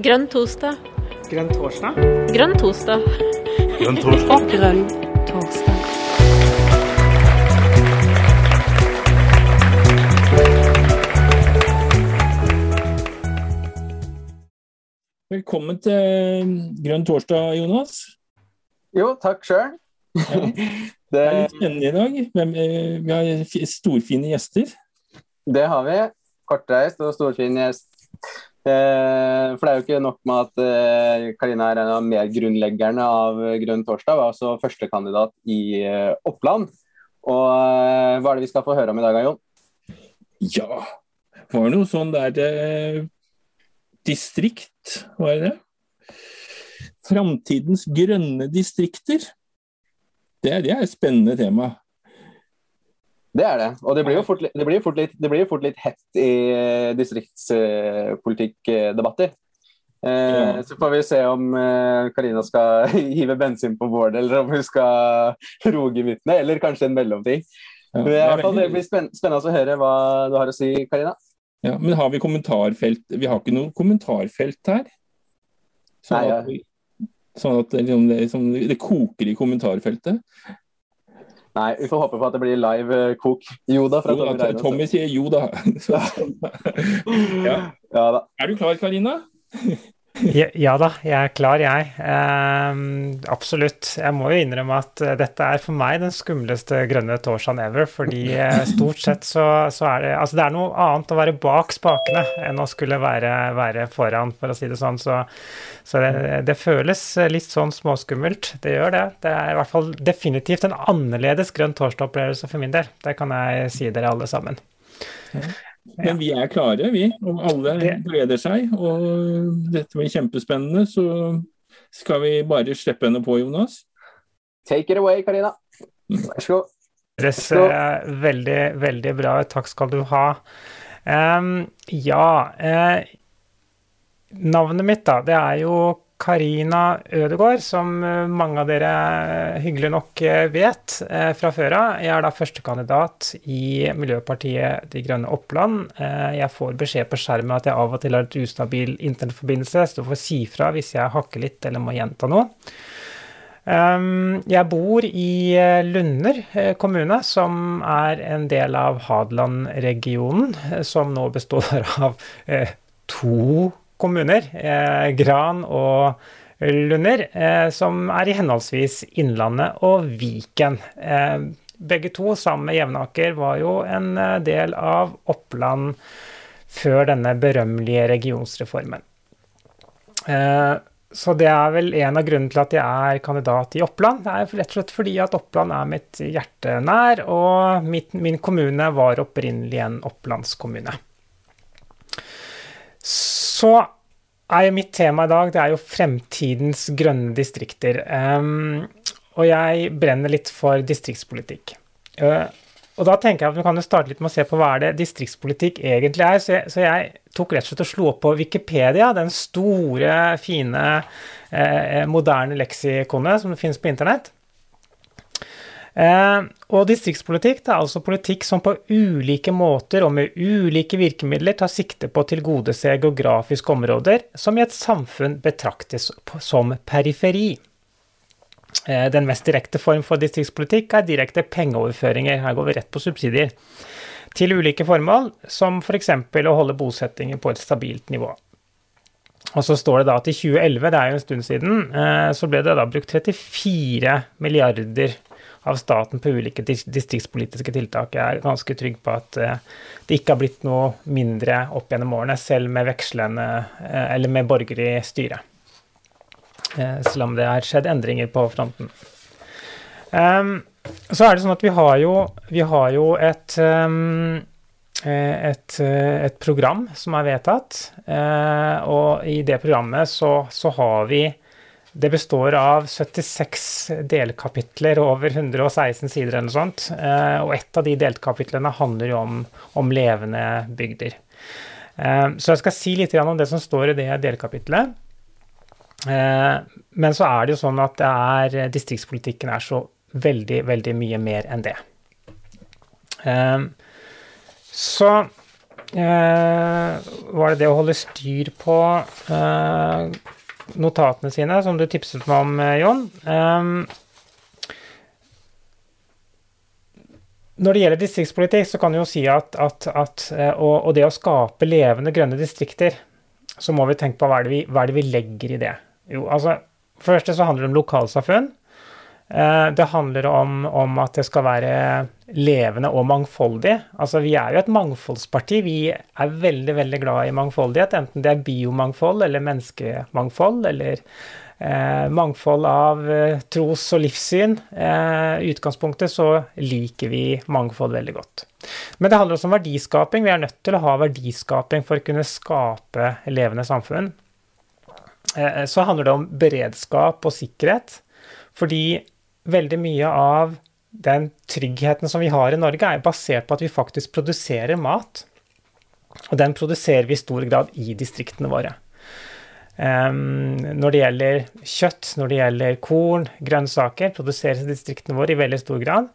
Grønn torsdag. Grønn torsdag? Grønn torsdag. Grønn torsdag. Grønn torsdag. Velkommen til Grønn torsdag, Jonas. Jo, takk sjøl. Ja. Det er litt spennende i dag. Eh, vi har storfine gjester. Det har vi. Kortreist og storfin gjest. Eh, for det er jo ikke nok med at eh, Karina er en av medgrunnleggerne av Grønn torsdag, var også førstekandidat i eh, Oppland. Og eh, hva er det vi skal få høre om i dag, Jon? Ja, var det noe sånn der eh, distrikt, var det det? Framtidens grønne distrikter. Det, det er et spennende tema. Det er det. Og det blir jo fort, det blir fort, litt, det blir fort litt hett i eh, distriktspolitikkdebatter. Eh, Ja. Så får vi se om eh, Karina skal hive bensin på bålet, eller om hun skal roe gemyttene, eller kanskje en mellomting. Ja, det er det blir spenn spennende å høre hva du har å si, Karina. ja, men har vi kommentarfelt? Vi har ikke noe kommentarfelt her. Sånn Nei, ja. sånn at liksom, det, liksom, det koker i kommentarfeltet. Nei, vi får håpe på at det blir live eh, kok. Joda fra Tommy Reine. Tommy sier jo da. Så, ja. Ja da. Er du klar, Karina? Ja, da, jeg er klar, jeg. Ehm, absolutt. Jeg må jo innrømme at eh, dette er for meg den skumleste grønne torsdagen ever. Fordi eh, stort sett så, så er det Altså, det er noe annet å være bak spakene enn å skulle være, være foran, for å si det sånn. Så, så det, det føles litt sånn småskummelt. Det gjør det. Det er i hvert fall definitivt en annerledes grønn torsdag-opplevelse for min del. Det kan jeg si dere alle sammen. Men vi er klare, vi. Og alle gleder seg. Og dette blir kjempespennende. Så skal vi bare slippe henne på, Jonas. Take it away, Karina. Vær så god. høres eh, veldig, veldig bra ut. Takk skal du ha. Um, ja eh, Navnet mitt, da, det er jo Karina Ødegaard, som eh, mange av dere hyggelig nok eh, vet eh, fra før av. Jeg er da førstekandidat i Miljøpartiet De Grønne Oppland. Eh, Jeg får beskjed på skjermen at jeg av og til har et ustabil internettforbindelse, så du får si fra hvis jeg hakker litt eller må gjenta noe. Um, jeg bor i eh, Lunder eh, kommune, som er en del av Hadeland-regionen, eh, som nå består av to kommuner, eh, Gran og Lunder, eh, som er i henholdsvis Innlandet og Viken. Eh, begge to, sammen med Jevnaker, var jo en del av Oppland før denne berømmelige regionsreformen. Så det er vel en av grunnene til at jeg er kandidat i Oppland. Det er rett og slett fordi at Oppland er mitt hjerte nær, og mitt, min kommune var opprinnelig en opplandskommune. Så er jo mitt tema i dag det er jo fremtidens grønne distrikter. Um, og jeg brenner litt for distriktspolitikk. Uh, og da tenker jeg at vi kan jo starte litt med å se på hva er det distriktspolitikk egentlig er. Så jeg, så jeg tok rett og slett og slo opp på Wikipedia, den store, fine, eh, moderne leksikonet som finnes på internett. Eh, og distriktspolitikk det er altså politikk som på ulike måter og med ulike virkemidler tar sikte på å tilgodese geografiske områder som i et samfunn betraktes som periferi. Eh, Den mest direkte form for distriktspolitikk er direkte pengeoverføringer. Her går vi rett på subsidier. Til ulike formål, som f.eks. å holde bosettingen på et stabilt nivå. Og så står det da at i 2011, det er jo en stund siden, eh, så ble det da brukt 34 milliarder av staten på ulike distriktspolitiske tiltak. Jeg er ganske trygg på at eh, det ikke har blitt noe mindre opp gjennom årene, selv med vekslende eh, eller med borgerlig styre. styret. Selv om det har skjedd endringer på fronten. Ehm, så er det sånn at vi har jo, vi har jo et, ehm, eh, et, eh, et program som er vedtatt, eh, og i det programmet så, så har vi det består av 76 delkapitler over 116 sider eller noe sånt. eh, Og ett av de delkapitlene handler jo om, om levende bygder. Eh, Så jeg skal si litt om det som står i det delkapitlet. Eh, Men så er det jo sånn at er, distriktspolitikken er så veldig, veldig mye mer enn det. Så var det det å holde styr på notatene sine, som du tipset meg om, eh, Jon. Um, når det gjelder distriktspolitikk, så kan du jo si at, at, at eh, og, og, det å skape levende grønne distrikter, så må vi tenke på hva er det vi, er det vi legger i det. Jo, altså, For det første så handler det om lokalsamfunn. Eh, det handler om, om, at det skal være levende og mangfoldig. Altså, Vi er jo et mangfoldsparti. Vi er veldig veldig glad i mangfoldighet, enten det er biomangfold eller menneskemangfold eller eh, mangfold av eh, tros- og livssyn. Eh, utgangspunktet så liker vi mangfold veldig godt. Men det handler også om verdiskaping. Vi er nødt til å ha verdiskaping for å kunne skape levende samfunn. Eh, så handler det om beredskap og sikkerhet. Fordi veldig mye av den tryggheten som vi har i Norge, er basert på at vi faktisk produserer mat. Og den produserer vi i stor grad i distriktene våre. Um, når det gjelder kjøtt, når det gjelder korn, grønnsaker, produseres i distriktene våre i veldig stor grad.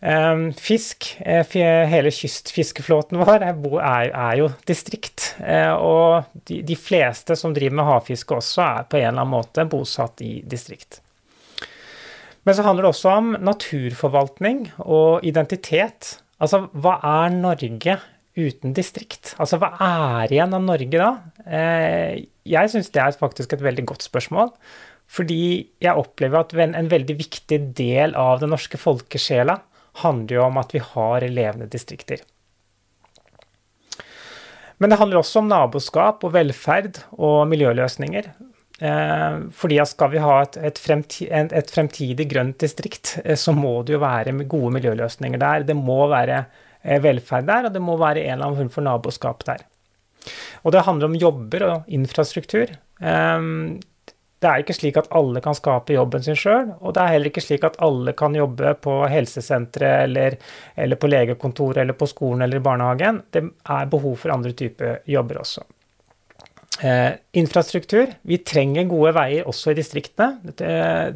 Um, fisk, eh, hele kystfiskeflåten vår er, er, er jo distrikt. Uh, og de, de, fleste som driver med havfiske også, er på en eller annen måte bosatt i distrikt. Men så handler det også om naturforvaltning og identitet. Altså, hva er Norge uten distrikt? Altså, hva er igjen av Norge da? Uh, jeg syns det er faktisk et veldig godt spørsmål. Fordi jeg opplever at en veldig viktig del av den norske folkesjela handler jo om at vi har levende distrikter. Men det handler også om naboskap og velferd og miljøløsninger. Eh, fordi skal vi ha et, et, fremtid, et, fremtidig grønt distrikt, eh, så må det jo være gode miljøløsninger der. Det må være eh, velferd der, og det må være en eller annen form for naboskap der. Og det handler om jobber og infrastruktur. Det er ikke slik at alle kan skape jobben sin sjøl, og det er heller ikke slik at alle kan jobbe på helsesenteret eller, eller, på legekontoret eller på skolen eller i barnehagen. Det er behov for andre typer jobber også. Eh, infrastruktur. Vi trenger gode veier også i distriktene. Det,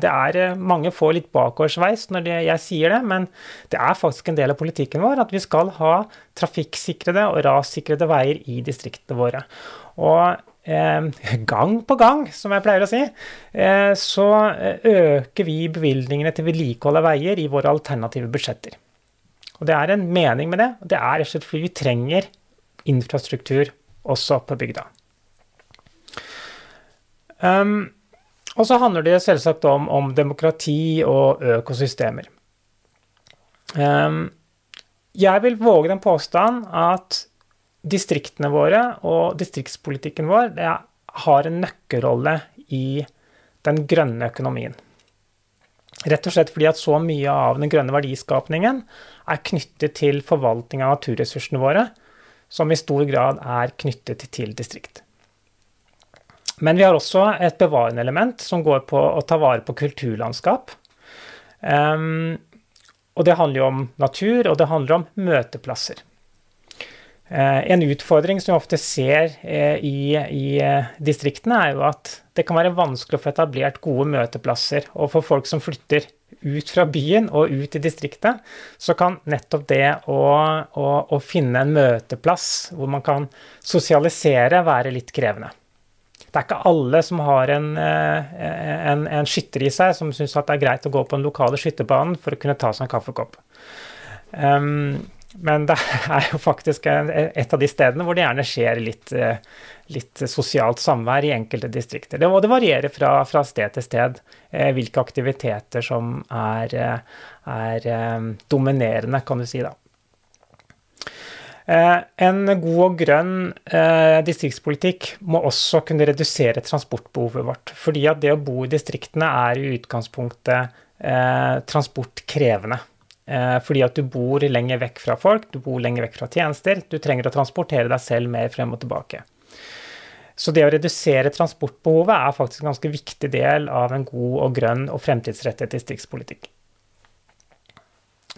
det er, eh, mange får litt bakoversveis når det, jeg sier det, men det er faktisk en del av politikken vår at vi skal ha trafikksikrede og rassikrede veier i distriktene våre. Og eh, gang på gang, som jeg pleier å si, eh, så øker vi bevilgningene til vedlikehold av veier i våre alternative budsjetter. Og det er en mening med det. og Det er rett og slett fordi vi trenger infrastruktur også på bygda. Um, og så handler det selvsagt om, om demokrati og økosystemer. Um, jeg vil våge den påstand at distriktene våre og distriktspolitikken vår har en nøkkelrolle i den grønne økonomien. Rett og slett fordi at så mye av den grønne verdiskapningen er knyttet til forvaltning av naturressursene våre, som i stor grad er knyttet til distrikt. Men vi har også et bevarende element som går på å ta vare på kulturlandskap. Um, og det handler jo om natur, og det handler om møteplasser. Uh, en utfordring som vi ofte ser uh, i, i uh, distriktene, er jo at det kan være vanskelig å få etablert gode møteplasser. Og for folk som flytter ut fra byen og ut i distriktet, så kan nettopp det å, å, å finne en møteplass hvor man kan sosialisere, være litt krevende det er ikke alle som har en, eh, en, en skytter i seg som syns det er greit å gå på den lokale skytterbanen for å kunne ta seg en kaffekopp. Um, men det er jo faktisk et av de stedene hvor det gjerne skjer litt, eh, litt sosialt samvær i enkelte distrikter. Det, det varierer fra, fra, sted til sted eh, hvilke aktiviteter som er, er dominerende, kan du si. da. Eh, en god og grønn eh, distriktspolitikk må også kunne redusere transportbehovet vårt. Fordi at det å bo i distriktene er i utgangspunktet eh, transportkrevende. Fordi at du bor lenger vekk fra folk, du bor lenger vekk fra tjenester. Du trenger å transportere deg selv mer frem og tilbake. Så det å redusere transportbehovet er faktisk en ganske viktig del av en god og grønn og fremtidsrettet distriktspolitikk.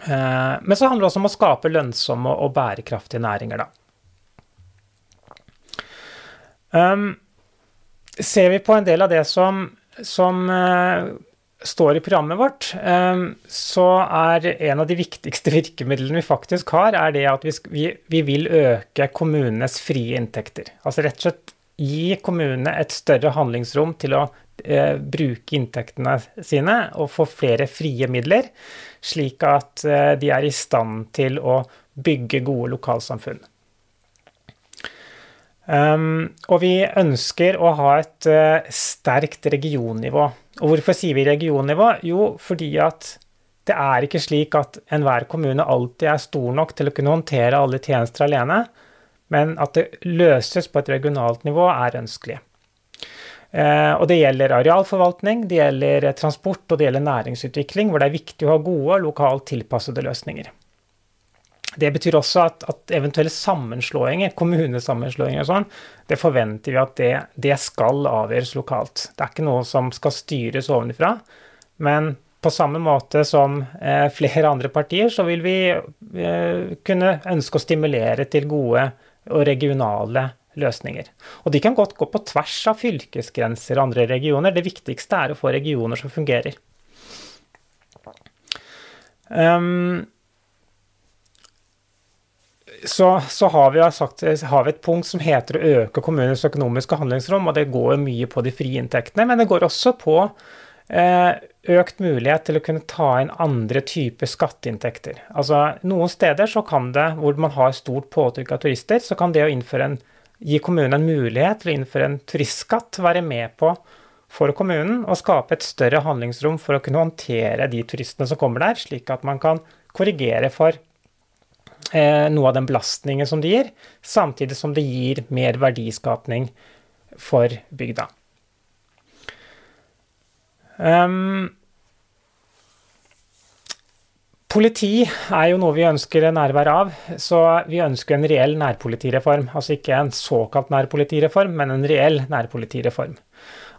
Eh, men så handler det også om å skape lønnsomme og bærekraftige næringer, da. Um, ser vi på en del av det som, som uh, står i programmet vårt, så er en av de viktigste virkemidlene vi faktisk har, er det at vi, vi vil øke kommunenes frie inntekter. Altså rett og slett gi kommunene et større handlingsrom til å eh, bruke inntektene sine og få flere frie midler, slik at eh, de er i stand til å bygge gode lokalsamfunn. Um, og vi ønsker å ha et uh, sterkt regionnivå. Og hvorfor sier vi regionnivå? Jo, fordi at det er ikke slik at enhver kommune alltid er stor nok til å kunne håndtere alle tjenester alene, men at det løses på et regionalt nivå, er ønskelig. Uh, og det gjelder arealforvaltning, det gjelder transport og det gjelder næringsutvikling, hvor det er viktig å ha gode lokalt tilpassede løsninger. Det betyr også at, at, eventuelle sammenslåinger, kommunesammenslåinger og sånn, det forventer vi at det, det, skal avgjøres lokalt. Det er ikke noe som skal styres ovenfra. Men på samme måte som eh, flere andre partier, så vil vi eh, kunne ønske å stimulere til gode og regionale løsninger. Og de kan godt gå på tvers av fylkesgrenser og andre regioner. Det viktigste er å få regioner som fungerer. Um, så, så har, vi sagt, har, vi et punkt som heter å øke kommunens økonomiske handlingsrom, og det går mye på de frie inntektene, men det går også på økt mulighet til å kunne ta inn andre typer skatteinntekter. Altså, noen steder så kan det, hvor man har stort påtrykk av turister, så kan det å en, gi kommunen en mulighet til å innføre en turistskatt være med på for kommunen å skape et større handlingsrom for å kunne håndtere de turistene som kommer der, slik at man kan korrigere for Eh, noe av den belastningen som det gir, samtidig som det gir mer verdiskapning for bygda. Um, politi er jo noe vi ønsker nærvær av, så vi ønsker en reell nærpolitireform. Altså ikke en såkalt nærpolitireform, men en reell nærpolitireform.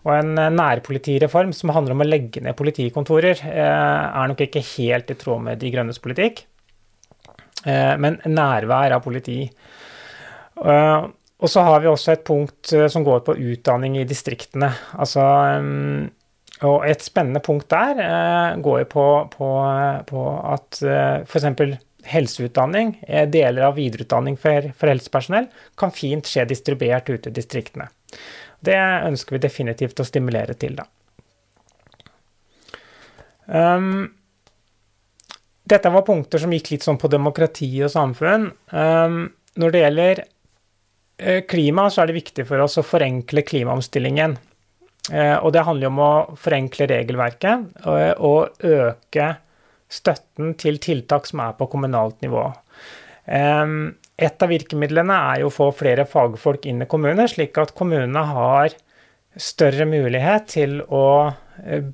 Og en nærpolitireform som handler om å legge ned politikontorer, eh, er nok ikke helt i tråd med De grønnes politikk. Eh, men nærvær av politi. Eh, og så har vi også et punkt eh, som går på utdanning i distriktene. Altså, og et spennende punkt der går jo på, på, på at f.eks. helseutdanning, deler av videreutdanning for, for, helsepersonell, kan fint skje distribuert ute i distriktene. Det ønsker vi definitivt å stimulere til, da. Um, dette var punkter som gikk litt sånn på demokrati og samfunn. Um, når det gjelder uh, klima, så er det viktig for oss å forenkle klimaomstillingen. Uh, og det handler om å forenkle regelverket uh, og øke støtten til tiltak som er på kommunalt nivå. Et av virkemidlene er jo å få flere fagfolk inn i kommunene, slik at kommunene har større mulighet til å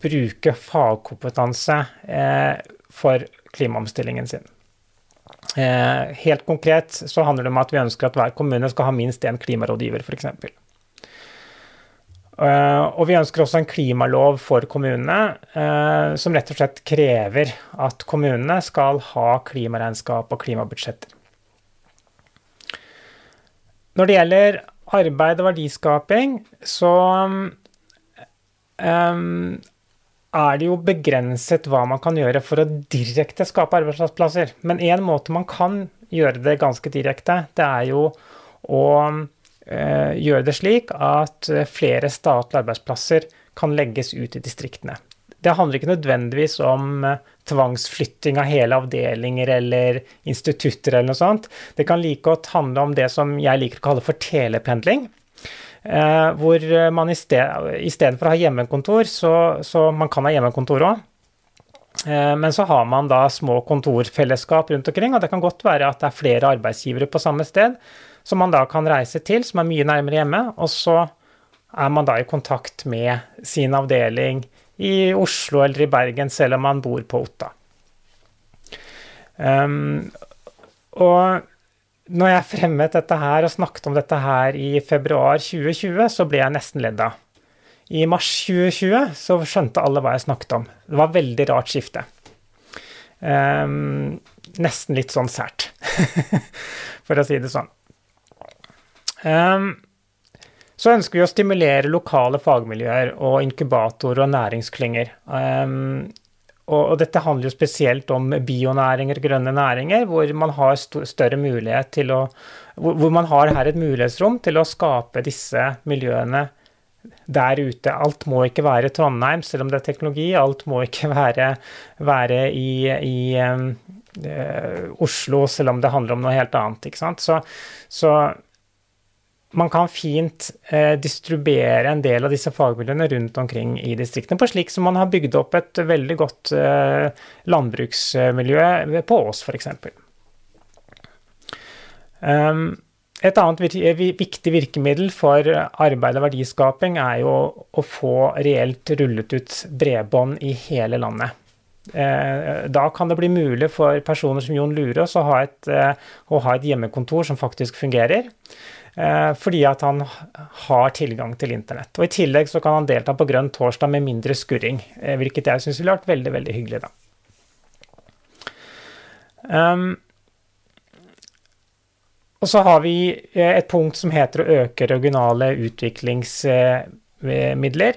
bruke fagkompetanse for klimaomstillingen sin. Eh, helt konkret så handler det om at vi ønsker at hver kommune skal ha minst én klimarådgiver, f.eks. Uh, og vi ønsker også en klimalov for kommunene, uh, som rett og slett krever at kommunene skal ha klimaregnskap og klimabudsjetter. Når det gjelder arbeid og verdiskaping, så um, er det jo begrenset hva man kan gjøre for å direkte skape arbeidsplasser. Men én måte man kan gjøre det ganske direkte, det er jo å eh, gjøre det slik at flere statlige arbeidsplasser kan legges ut i distriktene. Det handler ikke nødvendigvis om eh, tvangsflytting av hele avdelinger eller institutter eller noe sånt. Det kan like godt handle om det som jeg liker å kalle for telependling. Eh, hvor man istedenfor å ha hjemmekontor, så, så man kan ha hjemmekontor òg. Eh, men så har man da små kontorfellesskap rundt omkring, og det kan godt være at det er flere arbeidsgivere på samme sted som man da kan reise til, som er mye nærmere hjemme. Og så er man da i kontakt med sin avdeling i Oslo eller i Bergen, selv om man bor på Otta. Um, og når jeg fremmet dette her og snakket om dette her i februar 2020, så ble jeg nesten ledd av. I mars 2020 så skjønte alle hva jeg snakket om. Det var veldig rart skifte. Um, nesten litt sånn sært, for å si det sånn. Så ønsker vi å stimulere lokale fagmiljøer og inkubatorer og næringsklynger. Og, dette handler jo spesielt om bionæringer, grønne næringer, hvor man har større mulighet til å hvor, man har her et mulighetsrom til å skape disse miljøene der ute. Alt må ikke være Trondheim, selv om det er teknologi. Alt må ikke være, være i, i um, Oslo, selv om det handler om noe helt annet. Så, så man kan fint eh, distribuere en del av disse fagmiljøene rundt omkring i distriktene, på slik som man har bygd opp et veldig godt eh, landbruksmiljø på Ås, f.eks. Um, et annet viktig virkemiddel for arbeid og verdiskaping er jo å få reelt rullet ut bredbånd i hele landet. Eh, da kan det bli mulig for personer som Jon Lurås å, eh, å ha et hjemmekontor som faktisk fungerer. Eh, fordi at han har tilgang til internett. Og I tillegg så kan han delta på Grønn torsdag med mindre skurring, hvilket jeg syns ville vært veldig veldig hyggelig. da. Um, og så har vi eh, et punkt som heter å øke regionale utviklingsmidler.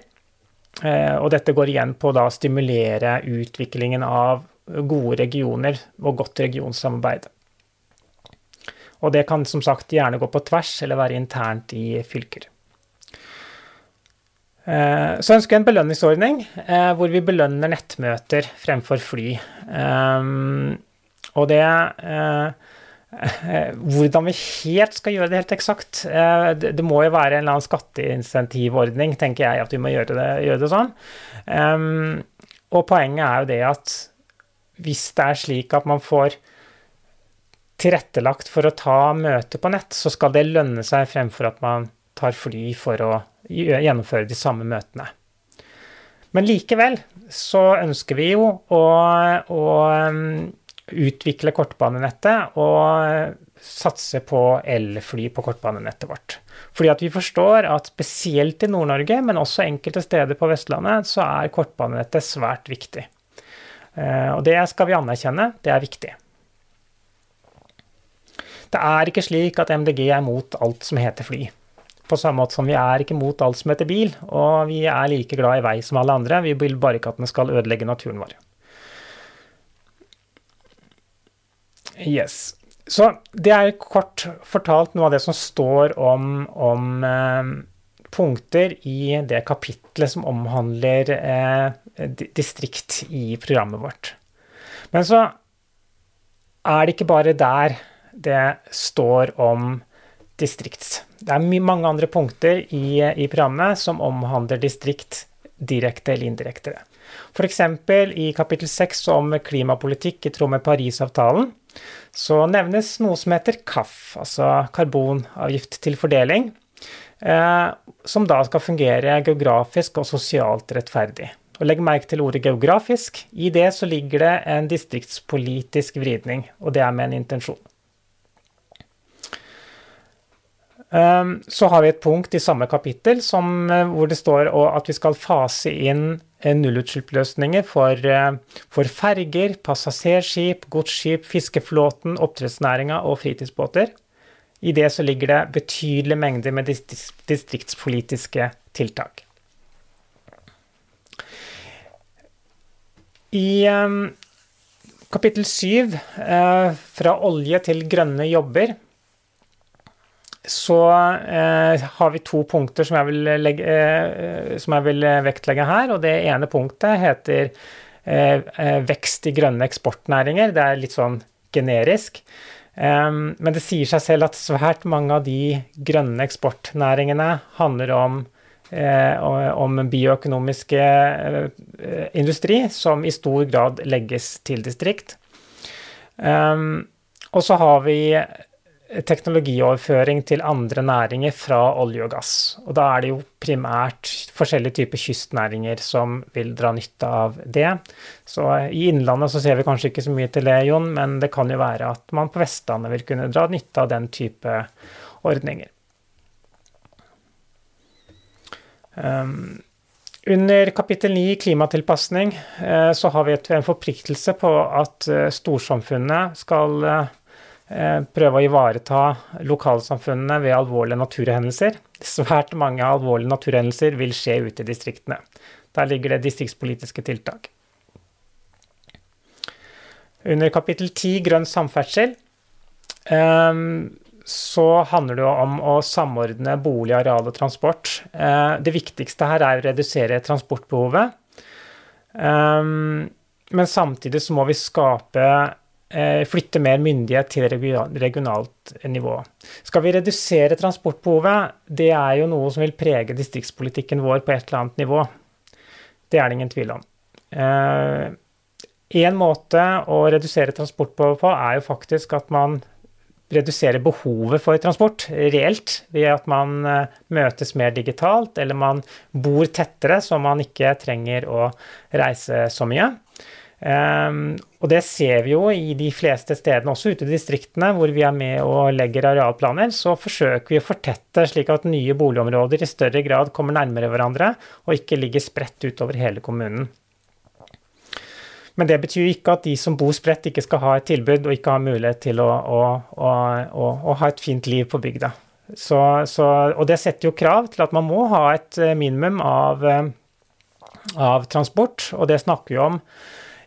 Eh, og dette går igjen på å stimulere utviklingen av gode regioner og godt regionsamarbeid. Og det kan som sagt gjerne gå på tvers eller være internt i fylker. Eh, så ønsker jeg en belønningsordning hvor vi belønner nettmøter fremfor fly. Og det Eh, hvordan vi helt skal gjøre det helt eksakt eh, Det må jo være en eller annen skatteinsentivordning, tenker jeg, at vi må gjøre det, gjøre det sånn. Og poenget er jo det at hvis det er slik at man får tilrettelagt for å ta møte på nett, så skal det lønne seg fremfor at man tar fly for å gjennomføre de samme møtene. Men likevel så ønsker vi jo å, å utvikle kortbanenettet og satse på elfly på kortbanenettet vårt. Fordi at vi forstår at spesielt i Nord-Norge, men også enkelte steder på Vestlandet, så er kortbanenettet svært viktig. Eh, og det skal vi anerkjenne, det er viktig. Det er ikke slik at MDG er mot alt som heter fly. På samme måte som vi er ikke mot alt som heter bil, og vi er like glad i vei som alle andre. Vi vil bare ikke at den skal ødelegge naturen vår. Yes. Så det er kort fortalt noe av det som står om, om eh, punkter i det kapitlet som omhandler eh, distrikt i programmet vårt. Men så er det ikke bare der det står om distrikts. Det er mange andre punkter i, i programmet som omhandler distrikt direkte eller indirekte. F.eks. i kapittel 6 om klimapolitikk i tråd med Parisavtalen så nevnes noe som heter KAF, altså karbonavgift til fordeling, eh, som da skal fungere geografisk og sosialt rettferdig. Og Legg merke til ordet geografisk. I det så ligger det en distriktspolitisk vridning, og det er med en intensjon. Um, så har vi et punkt i samme kapittel som, uh, hvor det står at vi skal fase inn uh, nullutslippsløsninger for, uh, for ferger, passasjerskip, godsskip, fiskeflåten, oppdrettsnæringa og fritidsbåter. I det så ligger det betydelige mengder med distriktspolitiske tiltak. I um, kapittel syv, fra olje til grønne jobber, så eh, har vi to punkter som jeg, vil legge, eh, som jeg vil vektlegge her. og Det ene punktet heter eh, eh vekst i grønne eksportnæringer. Det er litt sånn generisk. Um, men det sier seg selv at svært mange av de grønne eksportnæringene handler om, eh, om bioøkonomiske eh, industri, som i stor grad legges til distrikt. Og så har vi teknologioverføring til andre næringer fra olje og gass. Og da er det jo primært forskjellige typer kystnæringer som vil dra nytte av det. Så i Innlandet så ser vi kanskje ikke så mye til det, Jon, men det kan jo være at man på Vestlandet vil kunne dra nytte av den type ordninger. Um, under kapittel 9 klimatilpasning uh, så har vi en forpliktelse på at uh, storsamfunnet skal eh, prøve å ivareta lokalsamfunnene ved alvorlige naturhendelser. Svært mange alvorlige naturhendelser vil skje ute i distriktene. Der ligger det distriktspolitiske tiltak. Under kapittel 10 grønn samferdsel så handler det om å samordne bolig, areal og transport. Det viktigste her er å redusere transportbehovet. Men samtidig så må vi skape eh, Flytte mer myndighet til regionalt nivå. Skal vi redusere transportbehovet, det er jo noe som vil prege distriktspolitikken vår på et eller annet nivå. Det er det ingen tvil om. En eh, måte å redusere transportbehovet på er jo faktisk at man reduserer behovet for transport reelt, ved at man eh, møtes mer digitalt, eller man bor tettere, så man ikke trenger å reise så mye. Um, og det ser vi jo i de fleste stedene, også ute i distriktene, hvor vi er med og legger arealplaner. Så forsøker vi å fortette slik at nye boligområder i større grad kommer nærmere hverandre, og ikke ligger spredt utover hele kommunen. Men det betyr ikke at de som bor spredt, ikke skal ha et tilbud og ikke ha mulighet til å, å, å, å ha et fint liv på bygda. Så, så, og det setter jo krav til at man må ha et minimum av, av transport, og det snakker vi om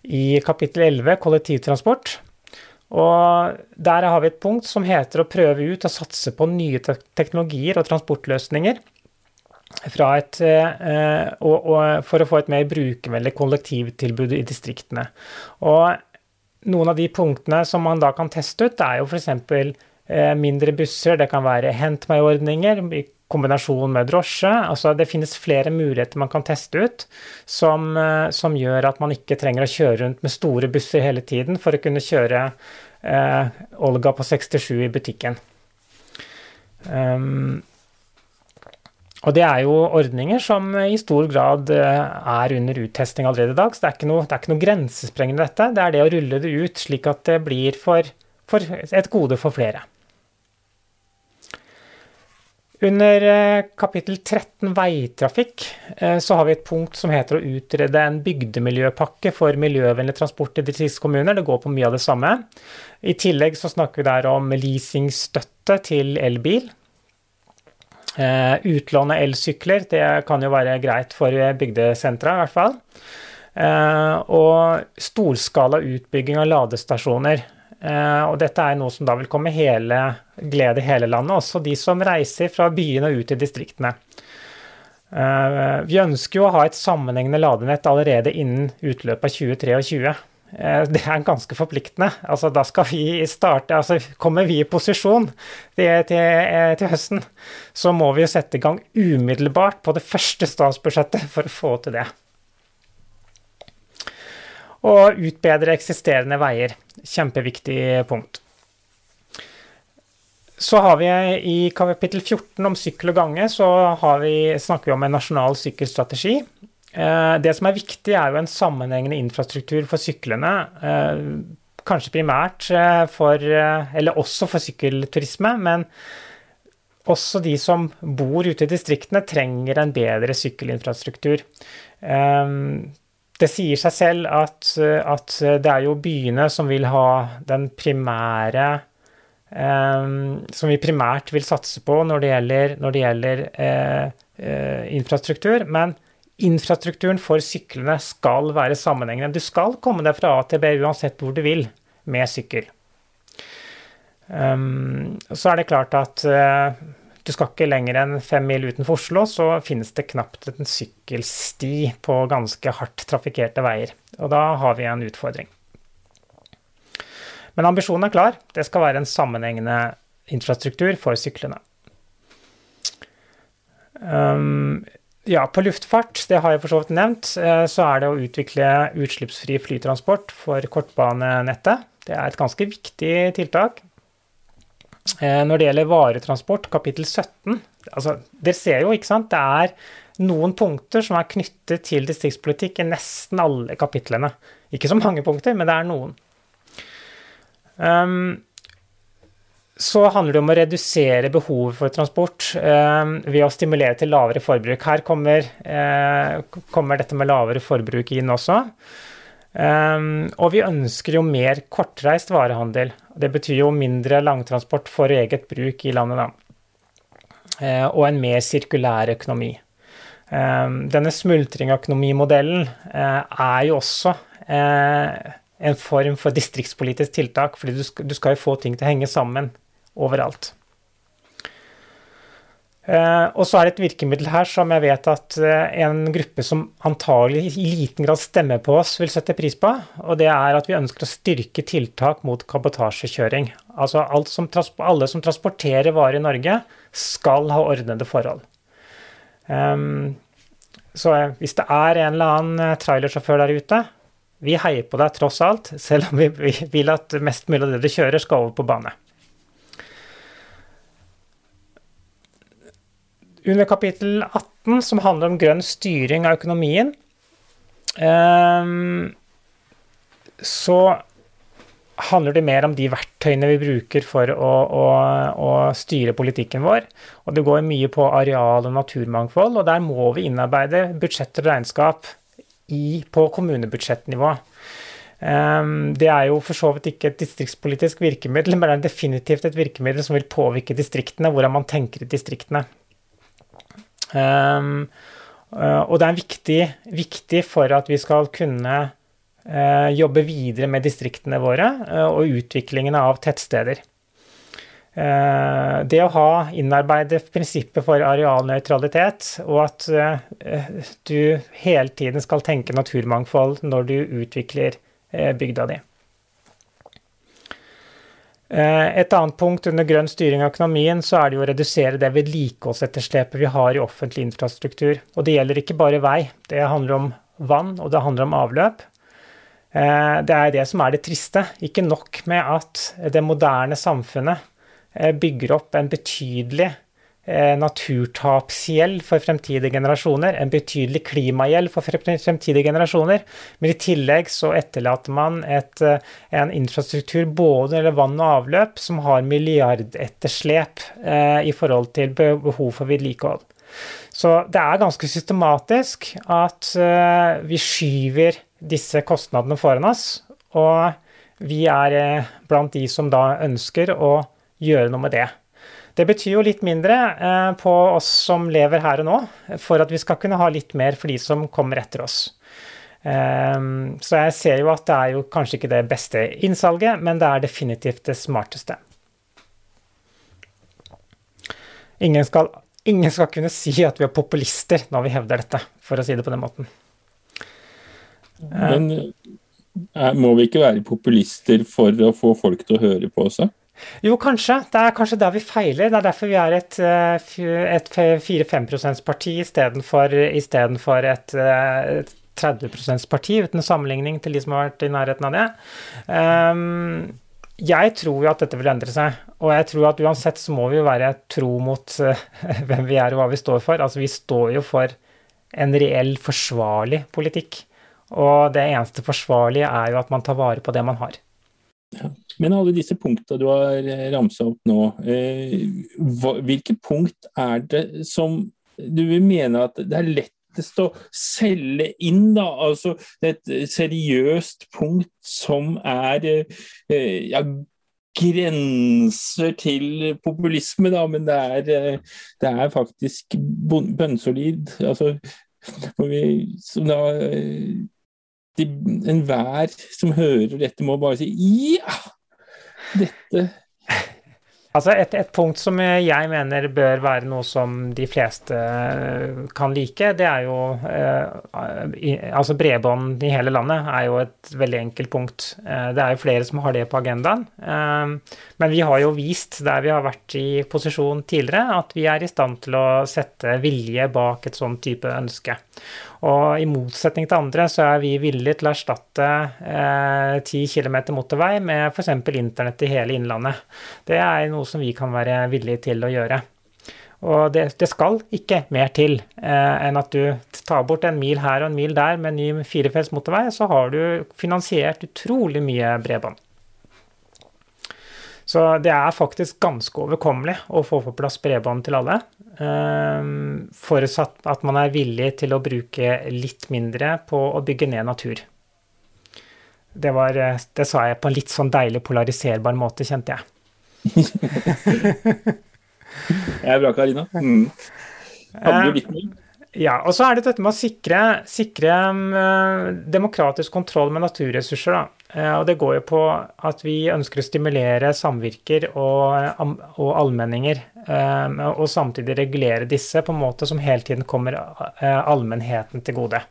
i kapittel 11, kollektivtransport. Og der har vi et punkt som heter å prøve ut og satse på nye teknologier og transportløsninger et, eh, og, og for å få et mer brukervennlig kollektivtilbud i distriktene. Og noen av de punktene som man da kan teste ut, er jo f.eks. Eh, mindre busser, det kan være hent meg-ordninger kombinasjon med drosje. Altså det finnes flere muligheter man kan teste ut som, eh, som, gjør at man ikke trenger å kjøre rundt med store busser hele tiden for å kunne kjøre eh, Olga på 67 i butikken. Um, og det er jo ordninger som i stor grad eh, er under uttesting allerede i dag, så det er ikke noe, det er ikke noe grensesprengende dette. Det er det å rulle det ut slik at det blir for, for et gode for flere. Under eh, kapittel 13 veitrafikk eh, så har vi et punkt som heter å utrede en bygdemiljøpakke for miljøvennlig transport i distriktskommuner. Det går på mye av det samme. I tillegg så snakker vi der om leasingstøtte til elbil. Eh, utlån av elsykler, det kan jo være greit for bygdesentra i hvert fall. Og storskala utbygging av ladestasjoner. Eh, og dette er noe som da vil komme hele, glede hele landet, også de som reiser fra byene og ut i distriktene. Eh, vi ønsker jo å ha et sammenhengende ladenett allerede innen utløpet av 2023. Eh, det er ganske forpliktende. Altså, da skal vi starte altså Kommer vi i posisjon til, til, til høsten, så må vi jo sette i gang umiddelbart på det første statsbudsjettet for å få til det og utbedre eksisterende veier. Kjempeviktig punkt. Så har vi i kapittel 14 om sykkel og gange, så vi, snakker vi om en nasjonal sykkelstrategi. Eh, det som er viktig, er jo en sammenhengende infrastruktur for syklene. Eh, kanskje primært eh, for Eller også for sykkelturisme, men også de som bor ute i distriktene, trenger en bedre sykkelinfrastruktur. Det sier seg selv at, at, det er jo byene som vil ha den primære eh, Som vi primært vil satse på når det gjelder, når det gjelder eh, eh, infrastruktur. Men infrastrukturen for syklene skal være sammenhengende. Du skal komme deg fra A til B uansett hvor du vil med sykkel. Um, så er det klart at uh, du skal ikke lenger enn fem mil utenfor Oslo, så finnes det knapt en sykkelsti på ganske hardt trafikkerte veier. Og da har vi en utfordring. Men ambisjonen er klar. Det skal være en sammenhengende infrastruktur for syklene. Um, ja, på luftfart, det har jeg for så vidt nevnt, eh, så er det å utvikle utslippsfri flytransport for kortbanenettet. Det er et ganske viktig tiltak. Eh, når det gjelder varetransport, kapittel 17 altså, Dere ser jo, ikke sant, det er noen punkter som er knyttet til distriktspolitikk i nesten alle kapitlene. Ikke så mange punkter, men det er noen. Um, så handler det om å redusere behovet for transport um, ved å stimulere til lavere forbruk. Her kommer, uh, kommer, dette med lavere forbruk inn også. Um, og vi ønsker jo mer kortreist varehandel. Det betyr jo mindre langtransport for eget bruk i landet, da. Uh, og en mer sirkulær økonomi. Um, denne smultringøkonomimodellen uh, er jo også uh, en form for distriktspolitisk tiltak, fordi du skal, du skal jo få ting til å henge sammen overalt. Eh, og så er det et virkemiddel her som jeg vet at eh, en gruppe som antagelig i liten grad stemmer på oss, vil sette pris på. Og det er at vi ønsker å styrke tiltak mot kabotasjekjøring. Altså som, alle som transporterer varer i Norge, skal ha ordnede forhold. Um, så hvis det er en eller annen trailersjåfør der ute, vi heier på deg tross alt, selv om vi vil at mest mulig av det du kjører, skal over på bane. Under kapittel 18, som handler om grønn styring av økonomien, ehm, så handler det mer om de verktøyene vi bruker for å, å, å, styre politikken vår. Og det går mye på areal- og naturmangfold, og der må vi innarbeide budsjett og regnskap i, på kommunebudsjettnivå. Um, det er jo for så vidt ikke et distriktspolitisk virkemiddel, men det er definitivt et virkemiddel som vil påvirke distriktene, hvordan man tenker i distriktene. Um, og det er viktig, viktig, for at vi skal kunne uh, jobbe videre med distriktene våre uh, og utviklingen av tettsteder. Det å ha innarbeidet prinsippet for arealnøytralitet, og at du hele tiden skal tenke naturmangfold når du utvikler bygda di. Eh, et annet punkt under grønn styring av økonomien, så er det jo å redusere det vedlikeholdsetterslepet vi har i offentlig infrastruktur. Og det gjelder ikke bare vei. Det handler om vann, og det handler om avløp. Eh, det er det som er det triste. Ikke nok med at det moderne samfunnet eh, bygger opp en betydelig naturtapsgjeld for fremtidige generasjoner, en betydelig klimagjeld for fremtidige generasjoner. Men i tillegg så etterlater man et, eh, en infrastruktur både eller vann og avløp som har milliardetterslep eh, i forhold til behov for vedlikehold. Så det er ganske systematisk at eh, vi skyver disse kostnadene foran oss. Og vi er eh, blant de som da ønsker å gjøre noe med det. Det betyr jo litt mindre eh, på oss som lever her og nå, for at vi skal kunne ha litt mer for de som kommer etter oss. Ehm, så jeg ser jo at det er jo kanskje ikke det beste innsalget, men det er definitivt det smarteste. Ingen skal, ingen skal kunne si at vi er populister når vi hevder dette, for å si det på den måten. Men eh, må vi ikke være populister for å få folk til å høre på oss? Jo, kanskje. Det er kanskje der vi feiler. Det er derfor vi er et, eh, et 4-5 %-parti istedenfor et, eh, et 30 %-parti, uten sammenligning til de som har vært i nærheten av det. Um, jeg tror jo at dette vil endre seg, og jeg tror at uansett så må vi jo være tro mot uh, hvem vi er og hva vi står for. Altså vi står jo for en reell forsvarlig politikk, og det eneste forsvarlige er jo at man tar vare på det man har. Ja. Men alle disse punktene du har eh, ramsa opp nå, eh, hvilke punkt er det som du vil mene at det er lettest å selge inn, da? Altså et seriøst punkt som er eh, ja, grenser til populisme, da, men det er, det er faktisk bønnsolid. Altså, vi, som da enhver som hører dette, må bare si ja! Dette Altså et, et, punkt som jeg mener bør være noe som de fleste eh, kan like, det er jo eh, Altså bredbånd i hele landet er jo et veldig enkelt punkt. Eh, det er jo flere som har det på agendaen. Men vi har jo vist, der vi har vært i posisjon tidligere, at vi er i stand til å sette vilje bak et sånn type ønske. Og i motsetning til andre så er vi villige til å erstatte eh, 10 km motorvei med f.eks. internett i hele Innlandet. Det er noe som vi kan være villige til å gjøre. Og det, det skal ikke mer til eh, enn at du tar bort en mil her og en mil der med ny firefelts motorvei, så har du finansiert utrolig mye bredbånd. Så det er faktisk ganske overkommelig å få på plass bredbånd til alle. Ehm, forutsatt at man er villig til å bruke litt mindre på å bygge ned natur. Det, var, det sa jeg på en litt sånn deilig polariserbar måte, kjente jeg. det er bra, Karina. Mm. Hadde du litt mer? Ja, og så er det dette med å sikre, sikre um, demokratisk kontroll med naturressurser. Da. Uh, og det går jo på at vi ønsker å stimulere samvirker og, um, og allmenninger. Og samtidig regulere disse på en måte som hele tiden kommer allmennheten til gode.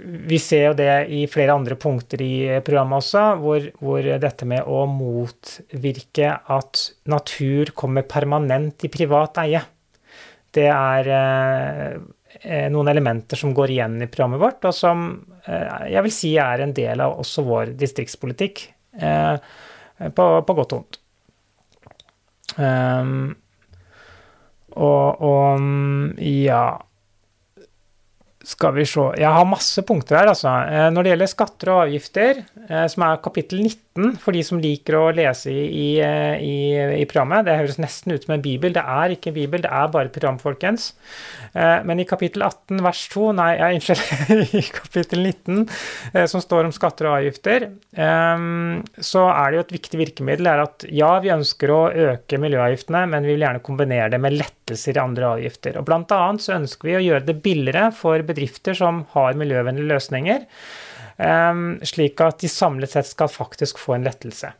Vi ser jo det i flere andre punkter i programmet også, hvor, hvor, dette med å motvirke at natur kommer permanent i privat eie det er eh, eh, noen elementer som går igjen i programmet vårt, og som eh, jeg vil si er en del av også vår distriktspolitikk, på, på godt og vondt. Um, og, og ja skal vi se Jeg har masse punkter her, altså. Når det gjelder skatter og avgifter, som er kapittel 19 13, for de som liker å lese i, i, i, programmet. Det høres nesten ut som en bibel. Det er ikke en bibel, det er bare et program, folkens. Eh, men i kapittel 18 vers 2, nei, unnskyld, i kapittel 19, eh, som står om skatter og avgifter, eh, så er det jo et viktig virkemiddel er at ja, vi ønsker å øke miljøavgiftene, men vi vil gjerne kombinere det med lettelser i andre avgifter. Og blant annet så ønsker vi å gjøre det billigere for bedrifter som har miljøvennlige løsninger. Slik at de samlet sett skal faktisk få en lettelse.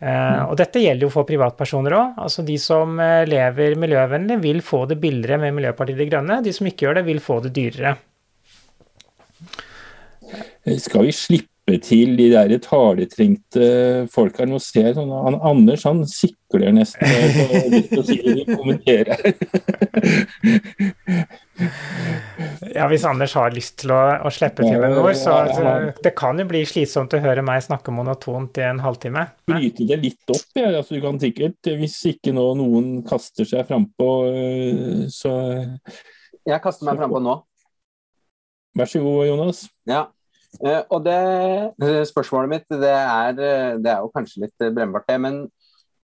Uh, og dette gjelder jo for privatpersoner òg. Altså de som uh, lever miljøvennlig, vil få det billigere med Miljøpartiet De Grønne. De som ikke gjør det, vil få det dyrere. Skal vi slippe til de der taletrengte folka? Nå ser jeg sånn han, Anders han sikler nesten og sier kommenterer. Ja, hvis Anders har lyst til å, å slippe til med noe, så, så det kan jo bli slitsomt å høre meg snakke monotont i en halvtime. Bryte det litt opp, ja. altså, du kan sikkert, hvis ikke nå noen kaster seg frampå, øh, så Jeg kaster meg frampå nå. Vær så god, Jonas. Ja. Eh, og det spørsmålet mitt, det er, det er jo kanskje litt brennbart, det. Men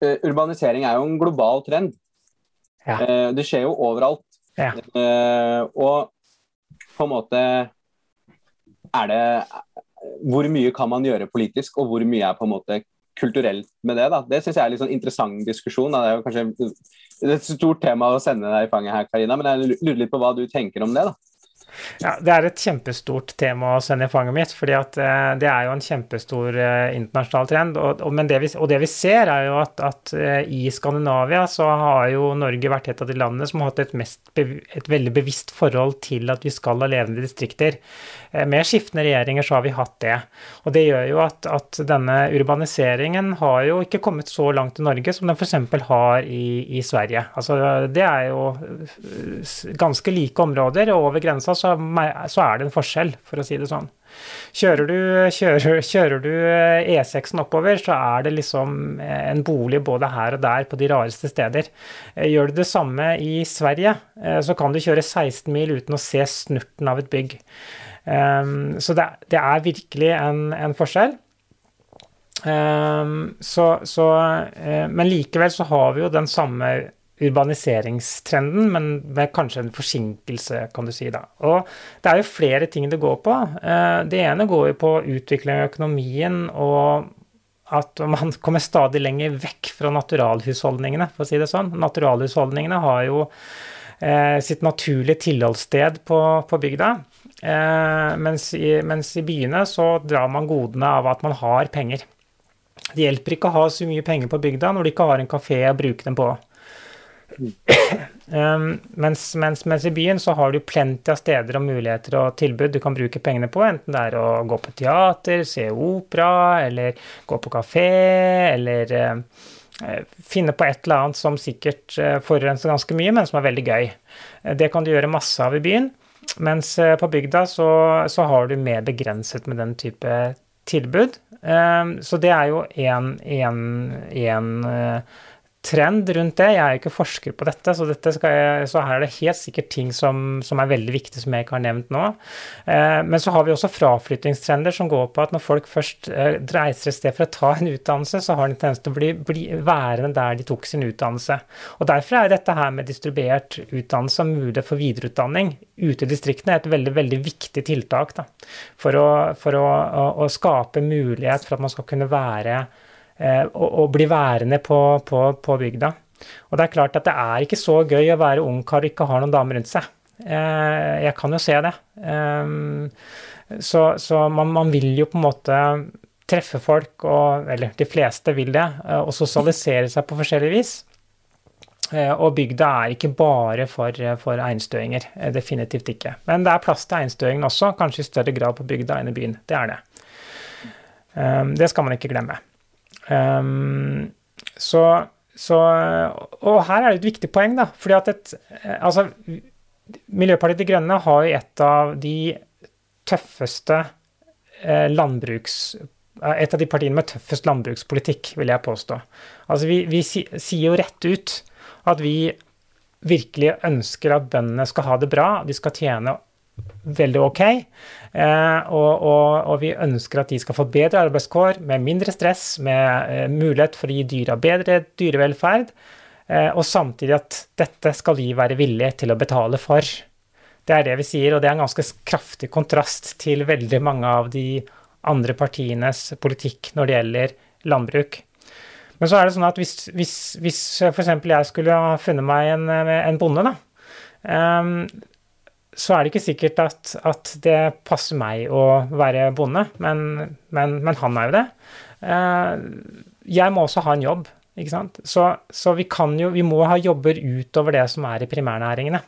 eh, urbanisering er jo en global trend. Ja. Eh, det skjer jo overalt. Ja. og på en måte er det Hvor mye kan man gjøre politisk, og hvor mye er på en måte kulturelt med det? da? Det syns jeg er litt sånn interessant diskusjon. Da. Det er jo kanskje et stort tema å sende deg i fanget her, Karina, men jeg lurer litt på hva du tenker om det? da? Ja, Det er et kjempestort tema å sende i fanget mitt, fordi at eh, det er jo en kjempestor eh, internasjonal trend. Og, og, det, vi, og det, vi, ser, er jo at, at, eh, i Skandinavia så har jo Norge vært et av de landene som har hatt et, mest, et veldig bevisst forhold til at vi skal ha levende distrikter. Med skiftende regjeringer så har vi hatt det. Og det gjør jo at, at denne urbaniseringen har jo ikke kommet så langt i Norge som den f.eks. har i, i Sverige. Altså, det er jo ganske like områder, og over grensa så, så, er det en forskjell, for å si det sånn. Kjører du, kjører, kjører du E6-en oppover, så er det liksom en bolig både her og der på de rareste steder. Gjør du det samme i Sverige, eh, så kan du kjøre 16 mil uten å se snurten av et bygg. Ehm, så det, det er virkelig en, en forskjell. Um, så, så, men likevel så har vi jo den samme urbaniseringstrenden, men med kanskje en forsinkelse, kan du si. da. Og det er jo flere ting det går på. Eh, det ene går jo på utvikling av økonomien og at man kommer stadig lenger vekk fra naturalhusholdningene, for å si det sånn. Naturalhusholdningene har jo eh, sitt naturlige tilholdssted på, på bygda. Eh, mens, i, mens i byene så drar man godene av at man har penger. Det hjelper ikke å ha så mye penger på bygda når du ikke har en kafé å bruke dem på. Um, mens, mens, mens, i byen så har du plenty av steder og muligheter og tilbud du kan bruke pengene på, enten det er å gå på teater, se opera, eller gå på kafé, eller uh, finne på et eller annet som sikkert uh, forurenser ganske mye, men som er veldig gøy. Det kan du gjøre masse av i byen, mens på bygda så, så har du mer begrenset med den type tilbud. Um, så det er jo én trend rundt det. Jeg er jo ikke forsker på dette, så, dette jeg, så her er det helt sikkert ting som, som, er veldig viktige som jeg ikke har nevnt nå. Eh, men så har vi også fraflyttingstrender som går på at når folk først eh, reiser et sted for å ta en utdannelse, så har de tendens til å bli, bli, værende der de tok sin utdannelse. Og Derfor er dette her med distribuert utdannelse og mulighet for videreutdanning ute i distriktene et veldig, veldig viktig tiltak da, for, å, for å, å, å skape mulighet for at man skal kunne være og, og bli værende på, på, på, bygda. Og det er klart at det er ikke så gøy å være ungkar og ikke ha noen damer rundt seg. Eh, jeg kan jo se det. Eh, så, så man, man, vil jo på en måte treffe folk, og, eller de fleste vil det, og sosialisere seg på forskjellig vis. Og bygda er ikke bare for, for einstøinger, definitivt ikke. Men det er plass til einstøingen også, kanskje i større grad på bygda enn i byen. Det er det. Det skal man ikke glemme. Um, så, så, Og her er det et viktig poeng, da. fordi at et, altså, Miljøpartiet De Grønne har jo et av de tøffeste eh, landbruks et av de partiene med tøffest landbrukspolitikk, vil jeg påstå. Altså, vi, vi sier jo rett ut at vi virkelig ønsker at bøndene skal ha det bra, de skal tjene veldig ok. Eh, og, og, og, vi ønsker at de skal få bedre arbeidskår med mindre stress, med eh, mulighet for å gi dyra bedre dyrevelferd, eh, og samtidig at dette skal vi være villige til å betale for. Det er det vi sier, og det er en ganske kraftig kontrast til veldig mange av de andre partienes politikk når det gjelder landbruk. Men så er det sånn at hvis, hvis, hvis f.eks. jeg skulle ha funnet meg en, en bonde, da, um, så er det ikke sikkert at, at, det passer meg å være bonde, men, men, men han er jo det. Eh, jeg må også ha en jobb, ikke sant. Så, så vi, jo, vi må ha jobber utover det som er i primærnæringene.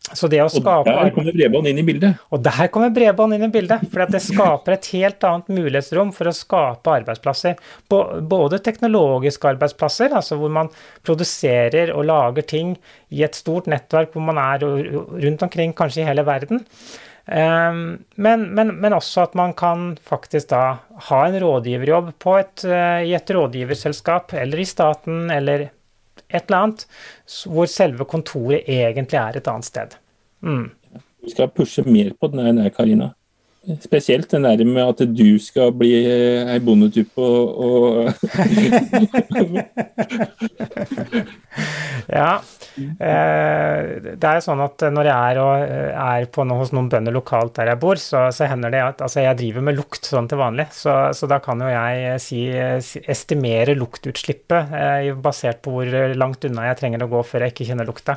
Så det å skape... Og der kommer bredbånd inn i bildet? Og der kommer bredbånd inn i bildet. For det skaper et helt annet mulighetsrom for å skape arbeidsplasser. Både teknologiske arbeidsplasser, altså hvor man produserer og lager ting i et stort nettverk hvor man er rundt omkring, kanskje i hele verden. Ehm, men, men, men også at man kan faktisk da ha en rådgiverjobb et, eh, i et rådgiverselskap, eller i staten, eller et eller annet, hvor selve kontoret egentlig er et annet sted. Mm. Vi skal pushe mer på den der, Karina. Spesielt den der med at du skal bli eh, ei bondetype og, og Ja. Eh, det er sånn at når jeg er, eh, er på hos noen bønder lokalt der jeg bor, så, så hender det at altså jeg driver med lukt sånn til vanlig. Så, så da kan jo jeg si, estimere luktutslippet basert på hvor langt unna jeg trenger å gå før jeg ikke kjenner lukta.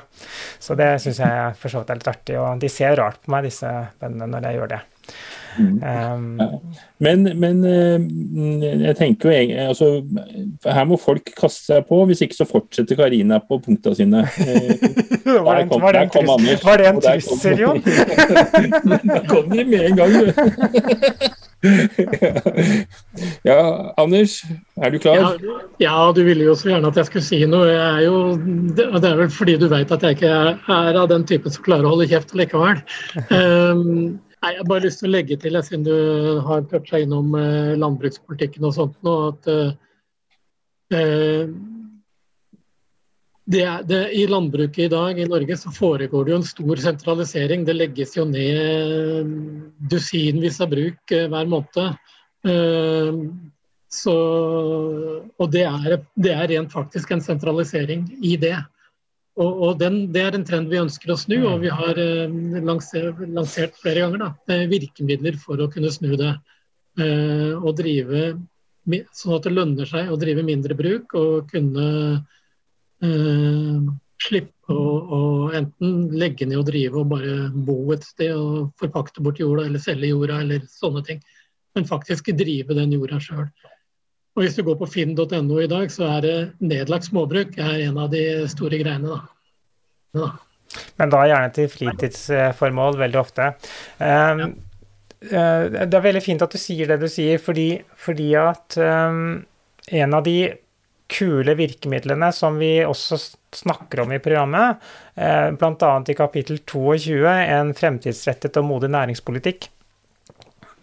Så det syns jeg for så vidt er litt artig. Og de ser rart på meg, disse bøndene, når jeg gjør det. Um, ja. men, men, eh, jeg tenker jo altså, Her må folk kaste seg på, hvis ikke så fortsetter Karina på punkta sine. var, det, kom, var, det kom Anders, var det en trussel, Jon? der kom de med en gang, du. ja, Anders, er du klar? Ja, ja, du ville jo så gjerne at jeg skulle si noe. Jeg er jo, det er vel fordi du vet at jeg ikke er av den typen som klarer å holde kjeft likevel. Um, Nei, Jeg har bare lyst til å legge til, siden du har toucha innom eh, landbrukspolitikken og sånt, nå, at eh, det er, det, I landbruket i dag i Norge så foregår det jo en stor sentralisering. Det legges jo ned dusinvis av bruk eh, hver måned. Eh, så, og det er, det er rent faktisk en sentralisering i det. Og, og den, Det er en trend vi ønsker å snu, og vi har eh, lansert, lansert, flere ganger da, eh, virkemidler for å kunne snu det. Eh, og drive Sånn at det lønner seg å drive mindre bruk og kunne eh, slippe å, enten legge ned og drive og bare bo et sted og forpakte bort jorda eller selge jorda eller sånne ting. Men faktisk drive den jorda sjøl. Og Hvis du går på finn.no i dag, så er det nedlagt småbruk er en av de store greiene. da. Ja. Men da gjerne til fritidsformål veldig ofte. Um, ja. uh, det er veldig fint at du sier det du sier, fordi, fordi at um, en av de kule virkemidlene som vi også snakker om i programmet, uh, bl.a. i kapittel 22, en fremtidsrettet og modig næringspolitikk, Eh,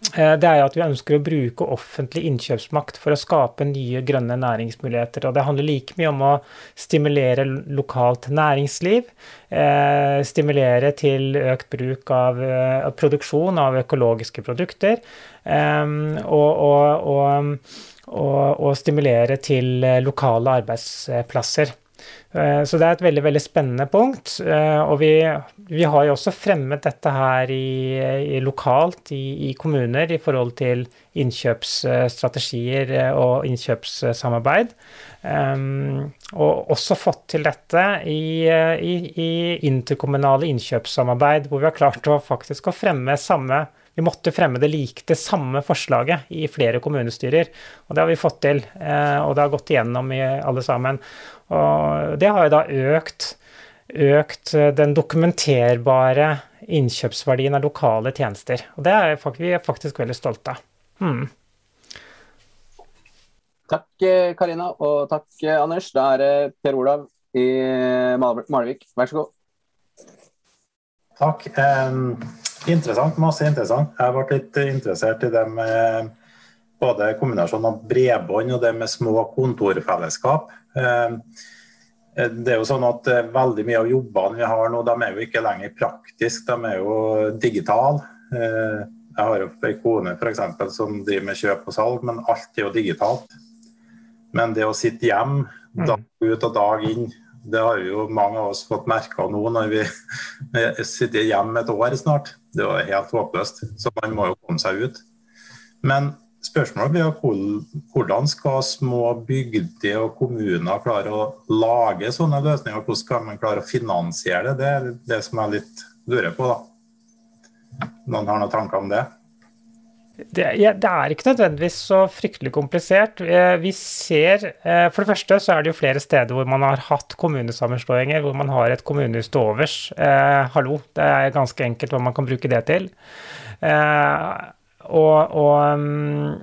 det er at vi ønsker å bruke offentlig innkjøpsmakt for å skape nye grønne næringsmuligheter. Og det handler like mye om å stimulere lokalt næringsliv, eh, stimulere til økt bruk av, eh, produksjon av økologiske produkter, eh, og, og, og, og, stimulere til lokale arbeidsplasser. Eh, så det er et veldig veldig spennende punkt. Eh, og vi, vi har jo også fremmet dette her i, i lokalt i, i, kommuner i forhold til innkjøpsstrategier eh, og innkjøpssamarbeid. og også fått til dette i, i, interkommunale innkjøpssamarbeid, hvor vi har klart å faktisk å fremme samme vi måtte fremme det like det samme forslaget i flere kommunestyrer. Og det har vi fått til, og det har gått igjennom i alle sammen. Og det har jo da økt, økt den dokumenterbare innkjøpsverdien av lokale tjenester. Og det er vi er faktisk veldig stolte av. Hmm. Takk eh, Karina, og takk eh, Anders. Da er det Per Olav i Malvik. Vær så god. Takk. Eh, interessant, masse interessant. Jeg ble litt interessert i det med både kombinasjonen av bredbånd og det med små kontorfellesskap. Eh, det er jo sånn at eh, Veldig mye av jobbene vi har nå, de er jo ikke lenger praktiske, de er jo digitale. Eh, jeg har jo en kone for eksempel, som driver med kjøp og salg, men alt er jo digitalt. Men det å sitte hjemme mm. dag ut og dag inn, det har jo mange av oss fått merka nå når vi sitter hjemme et år snart. Det er jo helt håpløst. Så man må jo komme seg ut. Men Spørsmålet blir hvordan skal små bygder og kommuner klare å lage sånne løsninger? Hvordan skal man klare å finansiere det? Det er det som jeg litt lurer på. da. Noen har noen tanker om det? Det, ja, det, er ikke nødvendigvis så fryktelig komplisert. Eh, vi ser, eh, For det første så er det jo flere steder hvor man har hatt kommunesammenslåinger, hvor man har et kommunehus til overs. Eh, hallo, det er ganske enkelt hva man kan bruke det til. Eh, og, og um,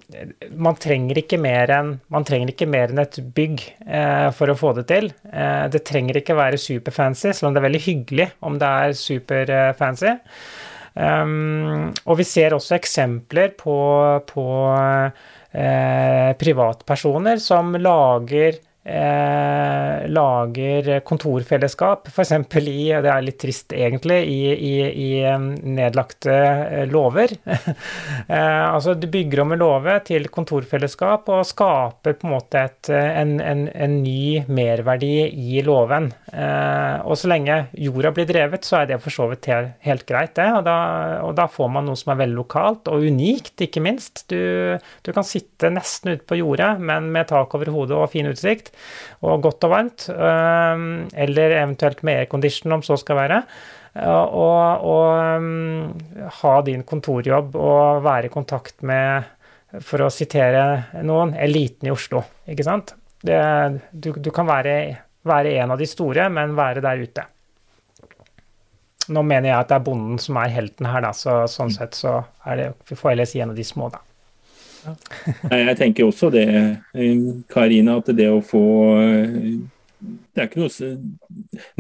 man trenger ikke mer enn en et bygg eh, for å få det til. Eh, det trenger ikke være superfancy, selv om det er veldig hyggelig om det er superfancy. Um, og vi ser også eksempler på, på eh, privatpersoner som lager eh, lager kontorfellesskap, f.eks. i Det er litt trist, egentlig, i, i, i nedlagte låver. lover. eh, altså, du bygger om en låve til kontorfellesskap og skaper på en måte et, en, en, en, ny merverdi i låven. Eh, og så lenge jorda blir drevet, så er det for så vidt helt, helt greit, det. Og da, og da, får man noe som er veldig lokalt, og unikt, ikke minst. Du, du kan sitte nesten ute på jordet, men med tak over hodet og fin utsikt og godt og varmt. Ehm, eller eventuelt med aircondition, om så skal være. Og, og ehm, ha din kontorjobb og være i kontakt med, for å sitere noen, eliten i Oslo. Ikke sant? Det, du, du, kan være, være en av de store, men være der ute. Nå mener jeg at det er bonden som er helten her, da, så sånn sett så er det Vi får heller si en av de små, da. Jeg tenker også det, eh, Karina, at det å få eh, det er ikke noe,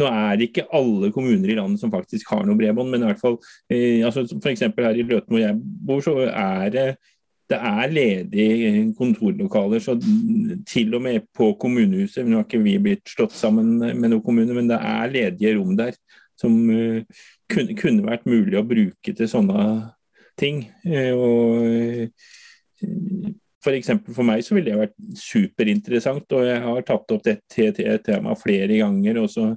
Nå er det ikke alle kommuner i landet som faktisk har noe bredbånd, men i hvert fall eh, altså F.eks. her i Løten hvor jeg bor, så er det det er ledige kontorlokaler. så Til og med på kommunehuset. Nå har ikke vi blitt slått sammen med noen kommuner, men det er ledige rom der som kunne, vært mulig å bruke til sånne ting. Uh, og for for meg så ville det vært superinteressant, og jeg har tatt opp dette temaet flere ganger. og så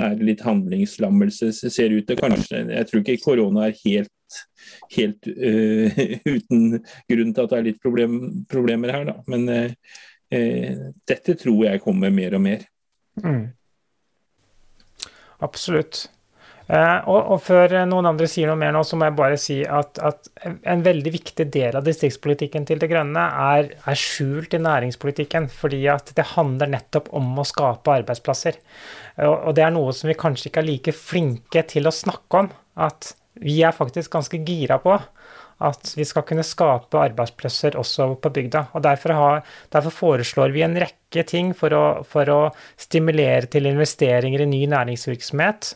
er det litt handlingslammelse ser ut til. Kanskje, Jeg tror ikke korona er helt, helt uh, uten grunn til at det er litt problem, problemer her, da. Men uh, uh, dette tror jeg kommer mer og mer. Mm. Absolutt. Uh, og, og, før noen andre sier noe mer nå, så må jeg bare si at, at en veldig viktig del av distriktspolitikken til De Grønne er, er, skjult i næringspolitikken. Fordi at det handler nettopp om å skape arbeidsplasser. Og, og det er noe som vi kanskje ikke er like flinke til å snakke om. At vi er faktisk ganske gira på at vi skal kunne skape arbeidsplasser også på bygda. og Derfor, har, derfor foreslår vi en rekke ting for å, for å stimulere til investeringer i ny næringsvirksomhet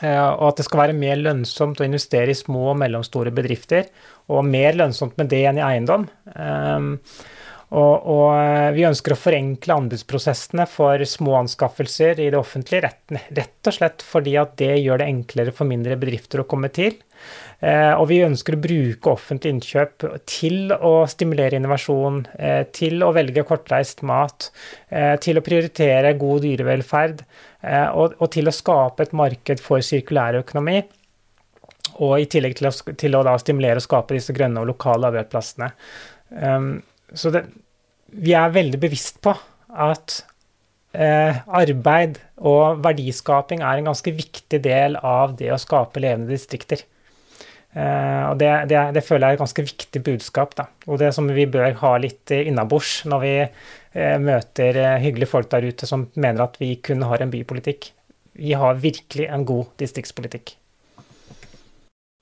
Og at det skal være mer lønnsomt å investere i små og mellomstore bedrifter, og mer lønnsomt med det enn i eiendom. Og, og, eh, vi ønsker å forenkle anbudsprosessene for små anskaffelser i det offentlige, rett, rett, og slett fordi at det gjør det enklere for mindre bedrifter å komme til. Eh, og vi ønsker å bruke offentlig innkjøp til å stimulere innovasjon, eh, til å velge kortreist mat, til å prioritere god dyrevelferd, og, til å skape et marked for sirkulær økonomi. Og i tillegg til å, til å stimulere og skape disse grønne og lokale arbeidsplassene. Um, så det, vi er veldig bevisst på at eh, arbeid og verdiskaping er en ganske viktig del av det å skape levende distrikter. Eh, og det, det, det, føler jeg er et ganske viktig budskap, da. Og det som vi bør ha litt innabords når vi eh, møter eh, hyggelige folk der ute som mener at vi kun har en bypolitikk. Vi har virkelig en god distriktspolitikk.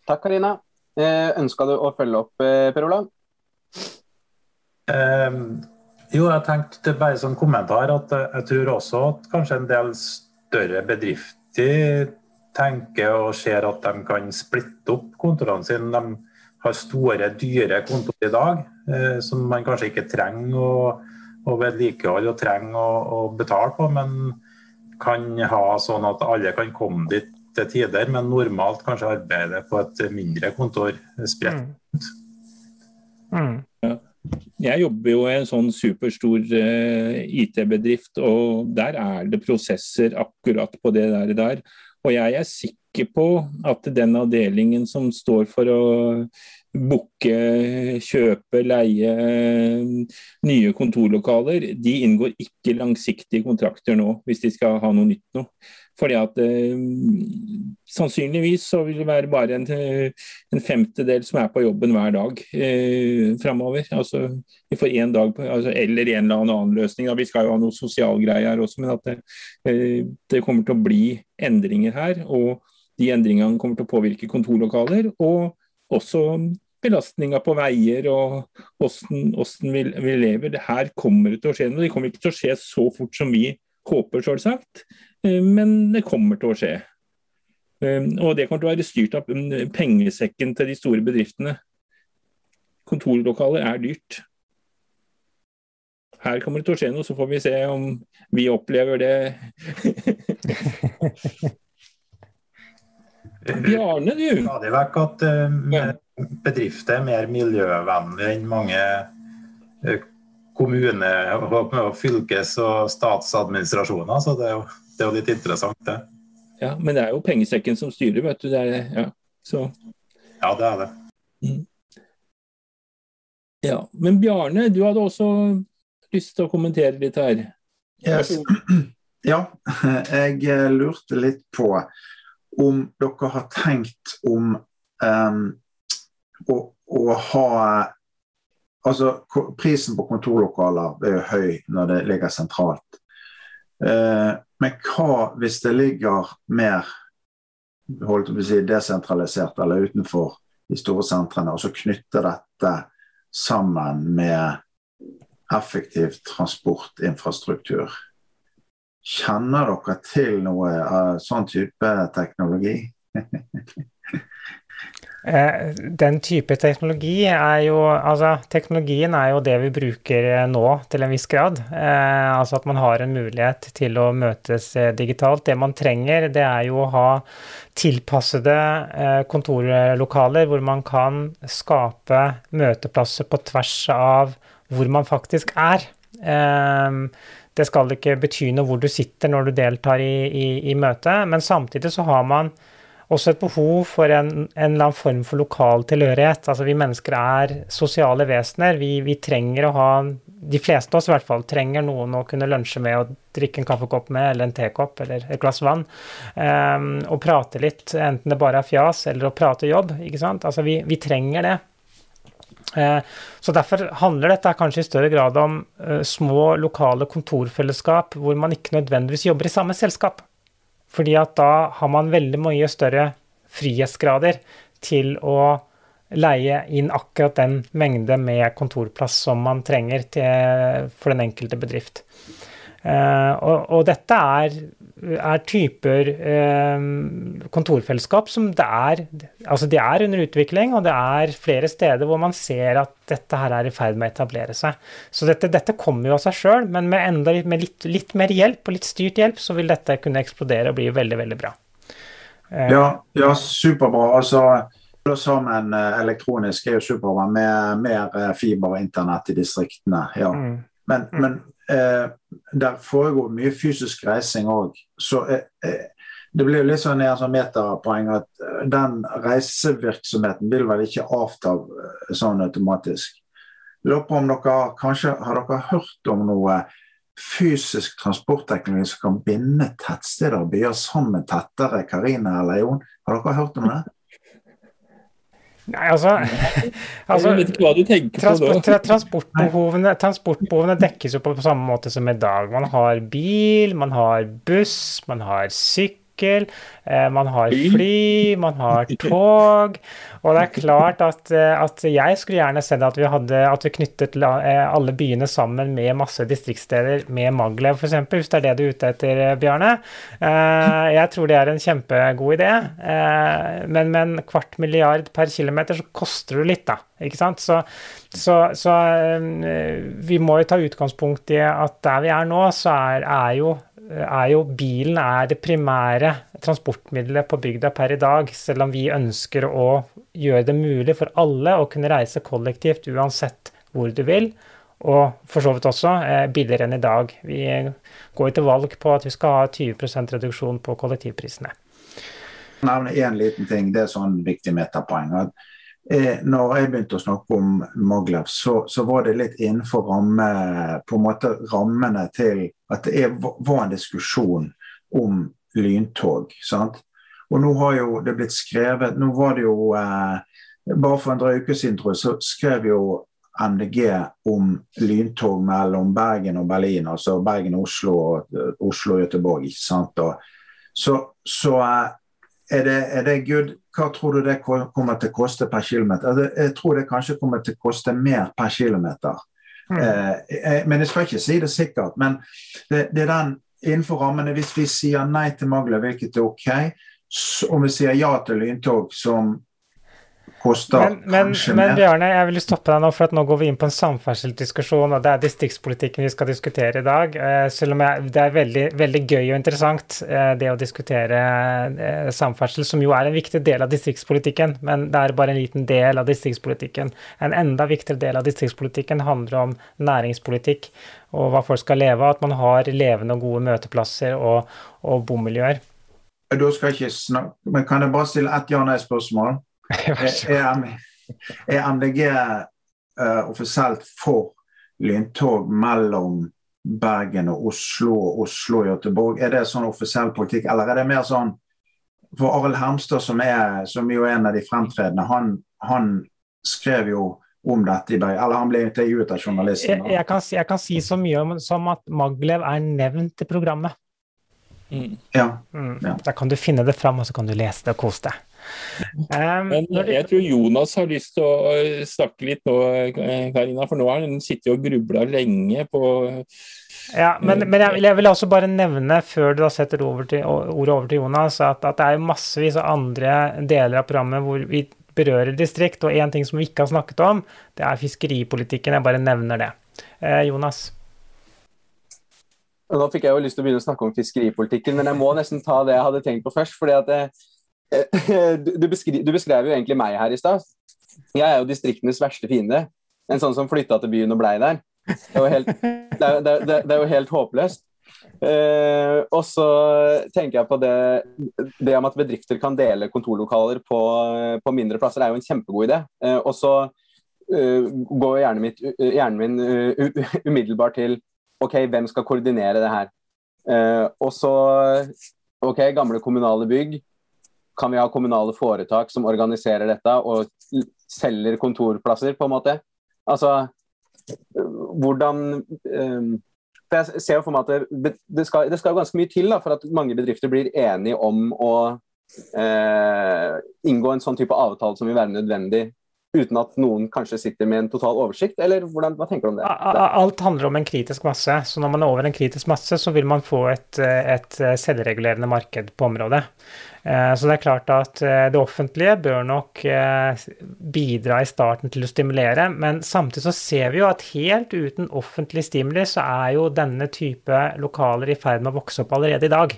Takk, Karina. Eh, Ønska du å følge opp, eh, Per Olav? Um, jo, jeg tenkte bare som kommentar at jeg tror også at kanskje en del større bedrifter tenker og ser at de kan splitte opp kontorene sine. De har store, dyre kontor i dag eh, som man kanskje ikke trenger å, å vedlikeholde og trenger å, å, betale på, men kan ha sånn at alle kan komme dit til tider, men normalt kanskje arbeide på et mindre kontor spredt. Mm. Mm. Jeg jobber jo i en sånn superstor uh, IT-bedrift, og der er det prosesser akkurat på det der. der. Og jeg er sikker på at den avdelingen som står for å booke, kjøpe, leie nye kontorlokaler, de inngår ikke langsiktige kontrakter nå, hvis de skal ha noe nytt nå. Fordi at eh, Sannsynligvis så vil det være bare en, en, femtedel som er på jobben hver dag eh, framover. Altså, vi får én dag på, altså, eller en eller annen løsning. Da. Vi skal jo ha noe sosialgreier her også, men at det, eh, det, kommer til å bli endringer her. Og de endringene kommer til å påvirke kontorlokaler. Og også belastninga på veier og hvordan vi, vi, lever. Det her kommer til å skje noe. Det kommer ikke til å skje så fort som vi håper, selvsagt. Eh, men det kommer til å skje. Eh, og det kommer til å være styrt av mm, pengesekken til de store bedriftene. Kontorlokaler er dyrt. Her kommer det til å skje noe, så får vi se om vi opplever det. Bjarne, du. Stadig vekk at uh, bedrifter er mer miljøvennlige enn mange kommuner kommune-, og fylkes- og statsadministrasjoner. Så det er jo det er jo litt interessant, det. Ja, men det er jo pengesekken som styrer, vet du. Det er, ja, så. ja, det er det. Mm. Ja, Men Bjarne, du hadde også lyst til å kommentere litt her. Yes. Ja, jeg lurte litt på om dere har tenkt om um, å, å, ha Altså, prisen på kontorlokaler er jo høy når det ligger sentralt. Uh, men hva hvis det ligger mer holdt å si, desentralisert eller utenfor de store sentrene, og så knytter dette sammen med effektiv transportinfrastruktur? Kjenner dere til noe av sånn type teknologi? Eh, den type teknologi er jo Altså, teknologien er jo det vi bruker eh, nå til en viss grad. Eh, altså at man har en mulighet til å møtes eh, digitalt. Det man trenger, det er jo å ha tilpassede eh, kontorlokaler hvor man kan skape møteplasser på tvers av hvor man faktisk er. Eh, det skal ikke bety noe hvor du sitter når du deltar i, i, i møtet, men samtidig så har man også et behov for en, en, eller annen form for lokal tilhørighet. Altså Vi mennesker er sosiale vesener. Vi, vi, trenger å ha De fleste av oss i hvert fall trenger noen å kunne lunsje med og drikke en kaffekopp med, eller en tekopp eller et glass vann. Um, og prate litt, enten det bare er fjas eller å prate jobb. ikke sant? Altså Vi, vi trenger det. Uh, så Derfor handler dette kanskje i større grad om uh, små lokale kontorfellesskap hvor man ikke nødvendigvis jobber i samme selskap. Fordi at da har man veldig mye større frihetsgrader til å leie inn akkurat den mengde med kontorplass som man trenger til, for den enkelte bedrift. Uh, og, og, dette er, er typer eh, kontorfellesskap som det er Altså de er under utvikling, og det er flere steder hvor man ser at dette her er i ferd med å etablere seg. Så dette, dette kommer jo av seg sjøl, men med, enda, med litt, litt, mer hjelp og litt styrt hjelp, så vil dette kunne eksplodere og bli veldig, veldig bra. Eh. ja, ja, superbra. Altså sammen elektronisk er jo superbra med mer fiber og internett i distriktene. ja. Mm. Men, mm. men eh, der foregår mye fysisk reising òg. Så eh, eh, det blir litt sånn en sånn metapoeng at eh, den reisevirksomheten vil vel ikke avta eh, sånn automatisk. Lurer om dere kanskje har dere hørt om noe fysisk transportteknologi som kan binde tettsteder og byer sammen tettere, Karina eller Jon? Har dere hørt om det? Nei, altså, altså transport, på. Transportbehovene, transportbehovene dekkes jo på, på samme måte som i dag. Man har bil, man har buss, man har sykkel, Eh, man har fly, man har tog. Og det er klart at, eh, at jeg skulle gjerne sett at vi, hadde, at vi knyttet eh, alle byene sammen med masse distriktssteder med Maglev f.eks., hvis det er det du er ute etter, Bjarne. Jeg tror det er en kjempegod idé. Men med en kvart milliard per kilometer så koster det litt, da. Ikke sant? Så, så, så vi må jo ta utgangspunkt i at der vi er nå, så er, er jo er jo bilen er det primære transportmiddelet på bygda per i dag, selv om vi ønsker å gjøre det mulig for alle å kunne reise kollektivt uansett hvor du vil. Og for så vidt også eh, billigere enn i dag. Vi går til valg på at vi skal ha 20% reduksjon på kollektivprisene. Nevne én liten ting, det er sånn viktig metapoeng. at eh, når jeg begynte å snakke om Maglev, så, så, var det litt innenfor ramme, på en måte rammene til at det er, var en diskusjon om lyntog. sant? Og nå har jo det blitt skrevet Nå var det jo eh, Bare for en drøy uke siden tror jeg, så skrev jo MDG om lyntog mellom Bergen og Berlin, altså Bergen og Oslo og uh, Oslo og Göteborg. ikke sant? Og, så, så uh, er, det, er det good? Hva tror du det kommer til å koste per kilometer? Altså, jeg tror det kanskje kommer til å koste mer per kilometer. Mm. Uh, men jeg skal ikke si det sikkert. Men det, det er den innenfor rammene, hvis vi sier nei til Magla, hvilket er OK, om vi sier ja til lyntog, som koster men, men, men, Bjarne, jeg vil stoppe deg nå, for at nå går vi inn på en samferdselsdiskusjon, og det er distriktspolitikken vi skal diskutere i dag. Eh, selv om jeg, det er veldig, veldig, gøy og interessant, eh, det å diskutere eh, samferdsel, som jo er en viktig del av distriktspolitikken, men det er bare en liten del av distriktspolitikken. En enda viktigere del av distriktspolitikken handler om næringspolitikk og hva folk skal leve av. At man har levende og gode møteplasser og, og bomiljøer. Da skal jeg ikke snakke, men Kan jeg bare stille ett ja-nei-spørsmål? Er, er MDG uh, eh, offisielt for lyntog mellom Bergen og Oslo og Oslo og Göteborg? Er det sånn offisiell politikk, eller er det mer sånn For Arild Hermstad, som, er, som jo er en av de fremtredende, han, han skrev jo om dette i Bergen. Eller han ble intervjuet av journalisten. Jeg, jeg, kan, jeg, kan, si så mye om, som at Maglev er nevnt i programmet. Mm. Ja. Mm. ja. Da kan du finne det fram, og så kan du lese det og kose deg. Um, Men jeg tror Jonas har lyst til å snakke litt nå, Karina, for nå har han sittet og grubla lenge på ja, men, men jeg, jeg, vil også bare nevne, før du da setter over til, ordet over til Jonas, at, at det er massevis av andre deler av programmet hvor vi berører distrikt. Og én ting som vi ikke har snakket om, det er fiskeripolitikken. Jeg bare nevner det. Eh, Jonas? Nå fikk jeg jo lyst til å begynne å snakke om fiskeripolitikken, men jeg må nesten ta det jeg hadde tenkt på først. fordi at jeg, eh, du, beskri, du, beskrev jo egentlig meg her i stad. Jeg er jo distriktenes verste fiende. En sånn som flytta til byen og blei der. Det er jo helt, det er, det, det er jo helt håpløst. Uh, og så tenker jeg på det, det om at bedrifter kan dele kontorlokaler på, på mindre plasser, er jo en kjempegod idé. Uh, og så uh, går hjernen, mitt, hjernen min umiddelbart til OK, hvem skal koordinere det her? og så OK, gamle kommunale bygg. Kan vi ha kommunale foretak som organiserer dette og selger kontorplasser, på en måte? Altså, hvordan for jeg ser jo for meg at det, det, skal, det skal ganske mye til da, for at mange bedrifter blir enige om å uh, inngå en sånn type avtale som vil være nødvendig uten at noen kanskje sitter med en total oversikt, eller hvordan, hva tenker du om det? Alt handler om en kritisk masse. Så når man er over en kritisk masse, så vil man få et, et selvregulerende marked på området. Eh, så det er klart at eh, det offentlige bør nok eh, bidra i starten til å stimulere, men samtidig så ser vi jo at helt uten offentlig stimuli, så er jo denne type lokaler i ferd med å vokse opp allerede i dag.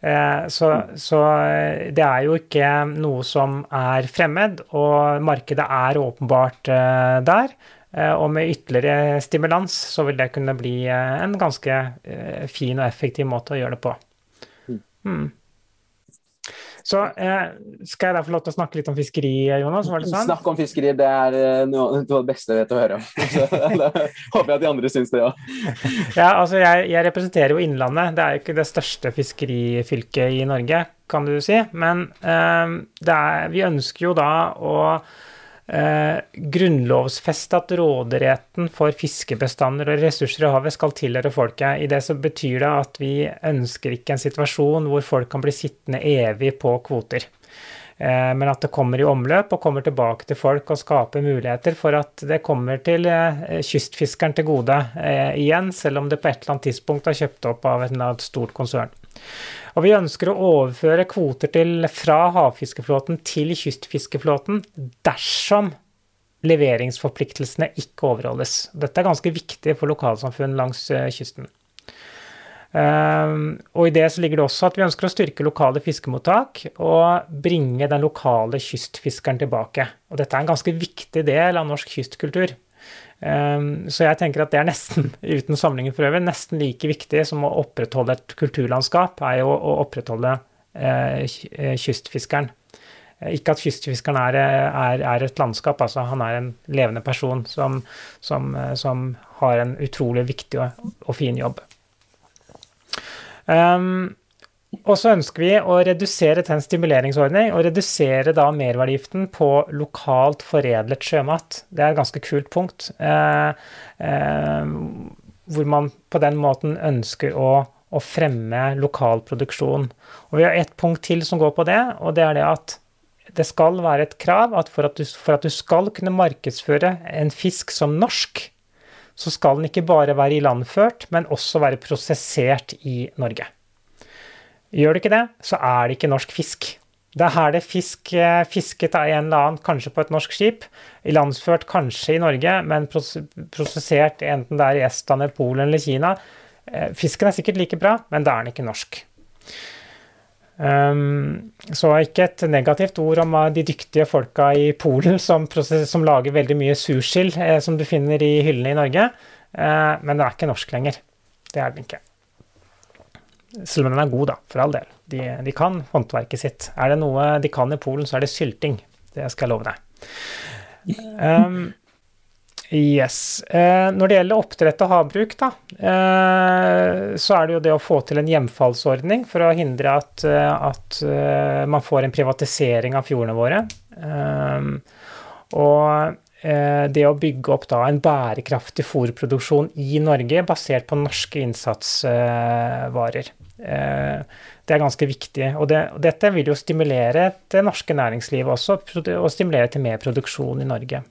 Eh, så, så, eh, det er jo ikke noe som er fremmed, og markedet er åpenbart eh, der. Og med ytterligere stimulans så vil det kunne bli en ganske fin og effektiv måte å gjøre det på. Mm. Så eh, skal jeg da få lov til å snakke litt om fiskeri, Jonas? Var det sånn? Snakk om fiskeri, det er eh, noe, av det beste jeg vet å høre om. Så da håper jeg at de andre syns det òg. Ja, altså jeg, jeg, representerer jo Innlandet. Det er jo ikke det største fiskerifylket i Norge, kan du si. Men eh, er, vi ønsker jo da å eh, grunnlovfeste at råderetten for fiskebestander og ressurser i havet skal tilhøre folket. I det så betyr det at vi ønsker ikke en situasjon hvor folk kan bli sittende evig på kvoter. Eh, men at det kommer i omløp og kommer tilbake til folk og skaper muligheter for at det kommer til eh, kystfiskeren til gode eh, igjen, selv om det på et eller annet tidspunkt er kjøpt opp av et stort konsern. Og vi ønsker å overføre kvoter til, fra havfiskeflåten til kystfiskeflåten dersom leveringsforpliktelsene ikke overholdes. Dette er ganske viktig for lokalsamfunn langs kysten. Um, og I det så ligger det også at vi ønsker å styrke lokale fiskemottak og bringe den lokale kystfiskeren tilbake. Og Dette er en ganske viktig del av norsk kystkultur. Ehm, så jeg tenker at det er nesten, uten samlinger for øvrig, nesten like viktig som å opprettholde et kulturlandskap, er jo å opprettholde eh, eh, kystfiskeren. Eh, ikke at kystfiskeren er, er, er, et landskap, altså han er en levende person som, som, som har en utrolig viktig og, og fin jobb. Um, og så ønsker vi å redusere til en stimuleringsordning, og redusere da merverdiavgiften på lokalt foredlet sjømat. Det er et ganske kult punkt. Eh, eh, hvor man på den måten ønsker å, å, fremme lokal produksjon. Og vi har ett punkt til som går på det, og det er det at det skal være et krav at for at du, for at du skal kunne markedsføre en fisk som norsk, så skal den ikke bare være ilandført, men også være prosessert i Norge. Gjør det ikke det, så er det ikke norsk fisk. Det er her det fisk eh, fisket av en eller annen, kanskje på et norsk skip, ilandført kanskje i Norge, men prosessert enten det er i Estland, Polen eller Kina. Eh, fisken er sikkert like bra, men da er den ikke norsk. Um, så ikke et negativt ord om de dyktige folka i Polen som, som lager veldig mye sursild, eh, som du finner i hyllene i Norge, eh, men den er ikke norsk lenger. Det er den ikke. Selv om den er god, da, for all del. De, de, kan håndverket sitt. Er det noe de kan i Polen, så er det sylting. Det skal jeg love deg. Um, yes. Eh, når det gjelder oppdrett og havbruk, da, eh, så er det jo det å få til en hjemfallsordning for å hindre at, uh, at man får en privatisering av fjordene våre. Eh, og det å bygge opp da en bærekraftig fôrproduksjon i Norge basert på norske innsatsvarer. Eh, det er ganske viktig. Og, det, dette vil jo stimulere det norske næringslivet også, og stimulere til mer produksjon i Norge.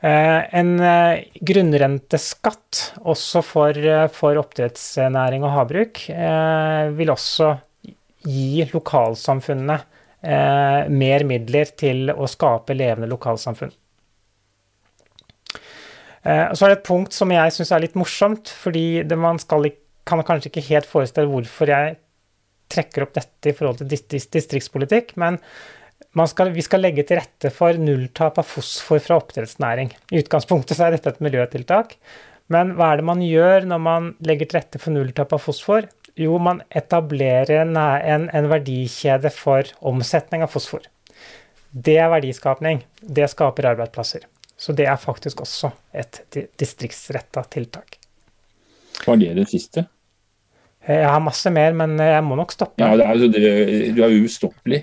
Eh, en eh, grunnrenteskatt også for, for oppdrettsnæring og havbruk vil også gi lokalsamfunnene mer midler til å skape levende lokalsamfunn. Så er det et punkt som jeg syns er litt morsomt, fordi man skal kan kanskje ikke helt forestille hvorfor jeg trekker opp dette i forhold til distriktspolitikk, men skal, vi skal legge til rette for nulltap av fosfor fra oppdrettsnæring. I utgangspunktet så er dette et miljøtiltak, men hva er det man gjør når man legger til rette for nulltap av fosfor? Jo, man etablerer en, en, verdikjede for omsetning av fosfor. Det er verdiskapning. Det skaper arbeidsplasser. Så det er faktisk også et distriktsretta tiltak. Var det det siste? Jeg har masse mer, men jeg må nok stoppe. Ja, er, altså, Du er ustoppelig.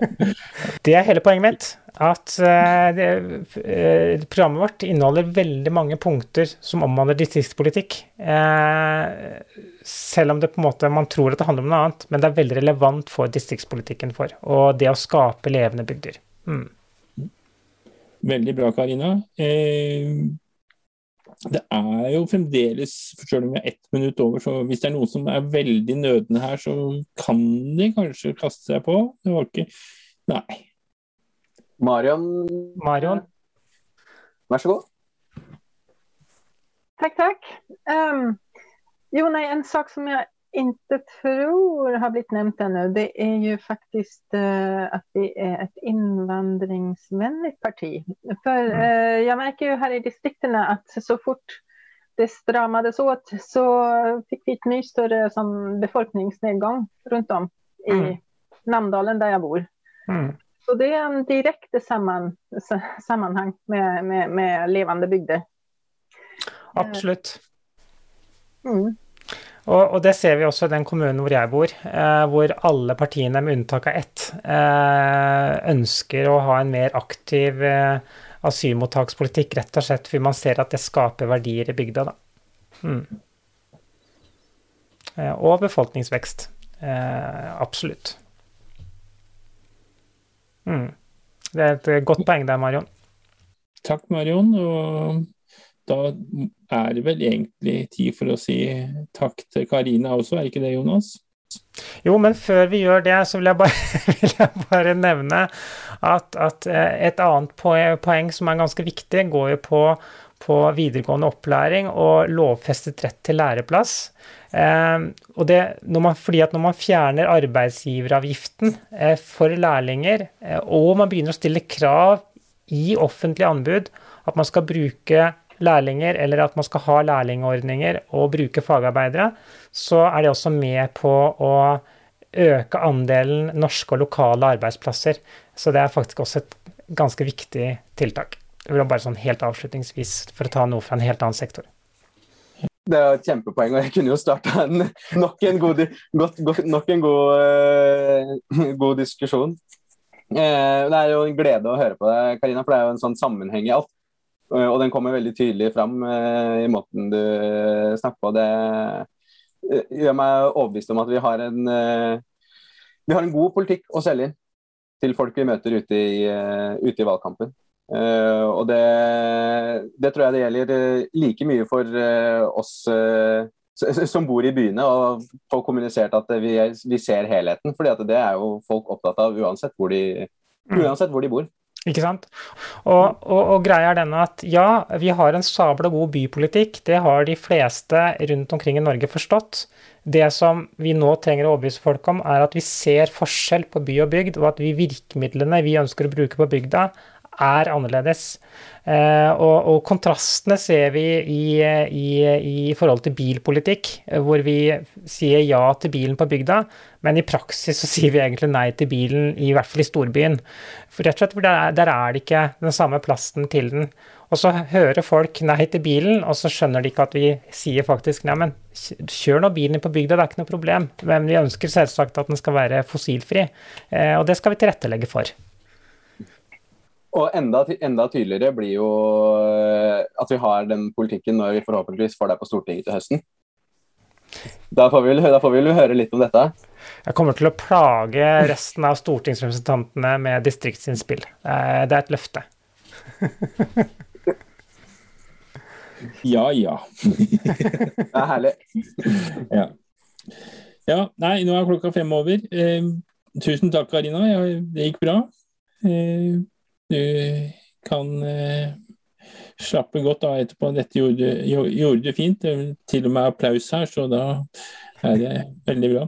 det er hele poenget mitt. At uh, det, uh, programmet vårt inneholder veldig mange punkter som omhandler distriktspolitikk. Uh, selv om det på en måte, man tror at det handler om noe annet, men det er veldig relevant for distriktspolitikken for. Og det å skape levende bygder. Mm. Veldig bra, Karina. Eh, det er jo fremdeles, selv om vi er ett minutt over, så hvis det er noen som er veldig nødende her, så kan de kanskje kaste seg på. Det var ikke Nei. Marion, Marion? vær så god. Takk, takk. Um, jo, nei, en sak som jag inte tror har blivit nämnt ännu, det är ju faktiskt uh, att vi är ett invandringsvänligt parti. För uh, jag märker ju här i distrikterna att så fort det stramades åt så fick vi ett ny större som befolkningsnedgång runt om i Mm. Namdalen där jag bor. Mm. Så det är en direkt samman, sammanhang med, med, med levande bygder. Absolutt. Mm. Og, og det ser vi også i den kommunen hvor jeg bor, eh, hvor alle partiene, med unntak av ett, eh, ønsker å ha en mer aktiv eh, asylmottakspolitikk, rett og slett fordi man ser at det skaper verdier i bygda. Da. Mm. Eh, og befolkningsvekst. Eh, absolutt. Mm. Det er et godt poeng der, Marion. Takk, Marion. Og da er det vel egentlig tid for å si takk til Karina også, er ikke det, Jonas? Jo, men før vi gjør det, så vil jeg bare, vil jeg bare nevne at, at eh, et annet poeng, som er ganske viktig, går jo på, på videregående opplæring og lovfestet rett til læreplass. Eh, det, når man, fordi at når man fjerner arbeidsgiveravgiften eh, for lærlinger, eh, og man begynner å stille krav i offentlige anbud at man skal bruke lærlinger, eller at man skal ha lærlingordninger og bruke fagarbeidere, så er det også med på å øke andelen norske og lokale arbeidsplasser. Så det er faktisk også et ganske viktig tiltak. Det var bare sånn helt avslutningsvis, for å ta noe fra en helt annen sektor. Det er et kjempepoeng, og jeg kunne jo starta nok en god, godt, godt, nok en god, uh, god diskusjon. Uh, det er jo en glede å høre på deg, Karina, for det er jo en sånn sammenheng i alt. Eh, og den kommer veldig tydelig fram eh, i måten du eh, snakker på. Det gjør meg overbevist om at vi har en, vi har en god politikk å selge inn til folk vi møter ute i, ute i valgkampen. Og det, det tror jeg det gjelder like mye for oss som bor i byene, og få kommunisert at vi, er- vi ser helheten. fordi det er jo folk opptatt av uansett hvor de, uansett hvor de bor. Ikke sant? Og, og, og greia er denne at ja, vi har en sabla god bypolitikk. Det har de fleste rundt omkring i Norge forstått. Det som vi nå trenger å overbevise folk om, er at vi ser forskjell på by og bygd, og at vi virkemidlene vi ønsker å bruke på bygda, er annerledes. Eh, og, og kontrastene ser vi i, i, i forhold til bilpolitikk, hvor vi sier ja til bilen på bygda, men i praksis så sier vi egentlig nei til bilen, i hvert fall i storbyen. For rett og slett, der, er- der er det ikke den samme plassen til den. Og så hører folk nei til bilen, og så skjønner de ikke at vi sier faktisk nei, men kjør nå bilen på bygda, det er ikke noe problem. Men vi ønsker selvsagt at den skal være fossilfri, eh, og det skal vi tilrettelegge for. Og enda, enda tydeligere blir jo eh, at vi har den politikken når vi forhåpentligvis får deg på Stortinget til høsten. Da får, vi, vel- da får vi vel høre litt om dette. Jeg kommer til å plage resten av stortingsrepresentantene med distriktsinnspill. Eh, Det er et løfte. Ja ja. Det er herlig. ja. Ja, nei, nå er klokka fem over. Eh, tusen takk, Karina. Ja, det gikk bra. Eh, du kan eh, slappe godt av etterpå. Dette gjorde, gjorde du fint. Det er til og med applaus her, så da er det veldig bra.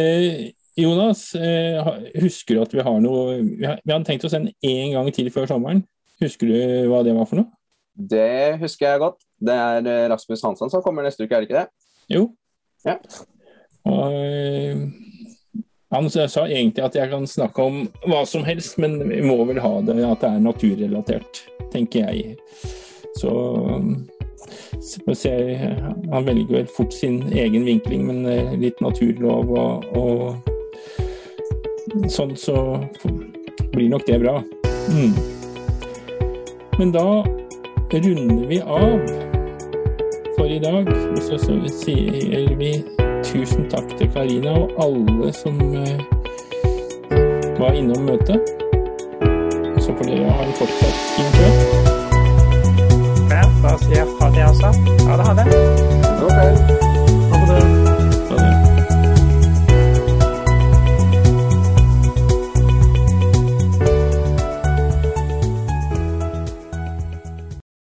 Eh, Jonas, eh, husker du at vi har noe Vi hadde tenkt å sende én gang til før sommeren. Husker du hva det var for noe? Det husker jeg godt. Det er eh, Rasmus Hansson som kommer neste uke, er det ikke det? Jo. Ja. Og, eh, han sa egentlig at jeg kan snakke om hva som helst, men vi må vel ha det at det er naturrelatert, tenker jeg. Så får. Han velger vel fort sin egen vinkling, men eh, litt naturlov og, og sånn, så blir nok det bra. Mm. Men da runder vi av for i dag. Og så sier vi tusen takk til Karina og alle som eh, var innom møtet. så får dere ha en fortsatt fin kveld. Ja, da sier jeg ha det, altså. Ha det, ha det. Ok.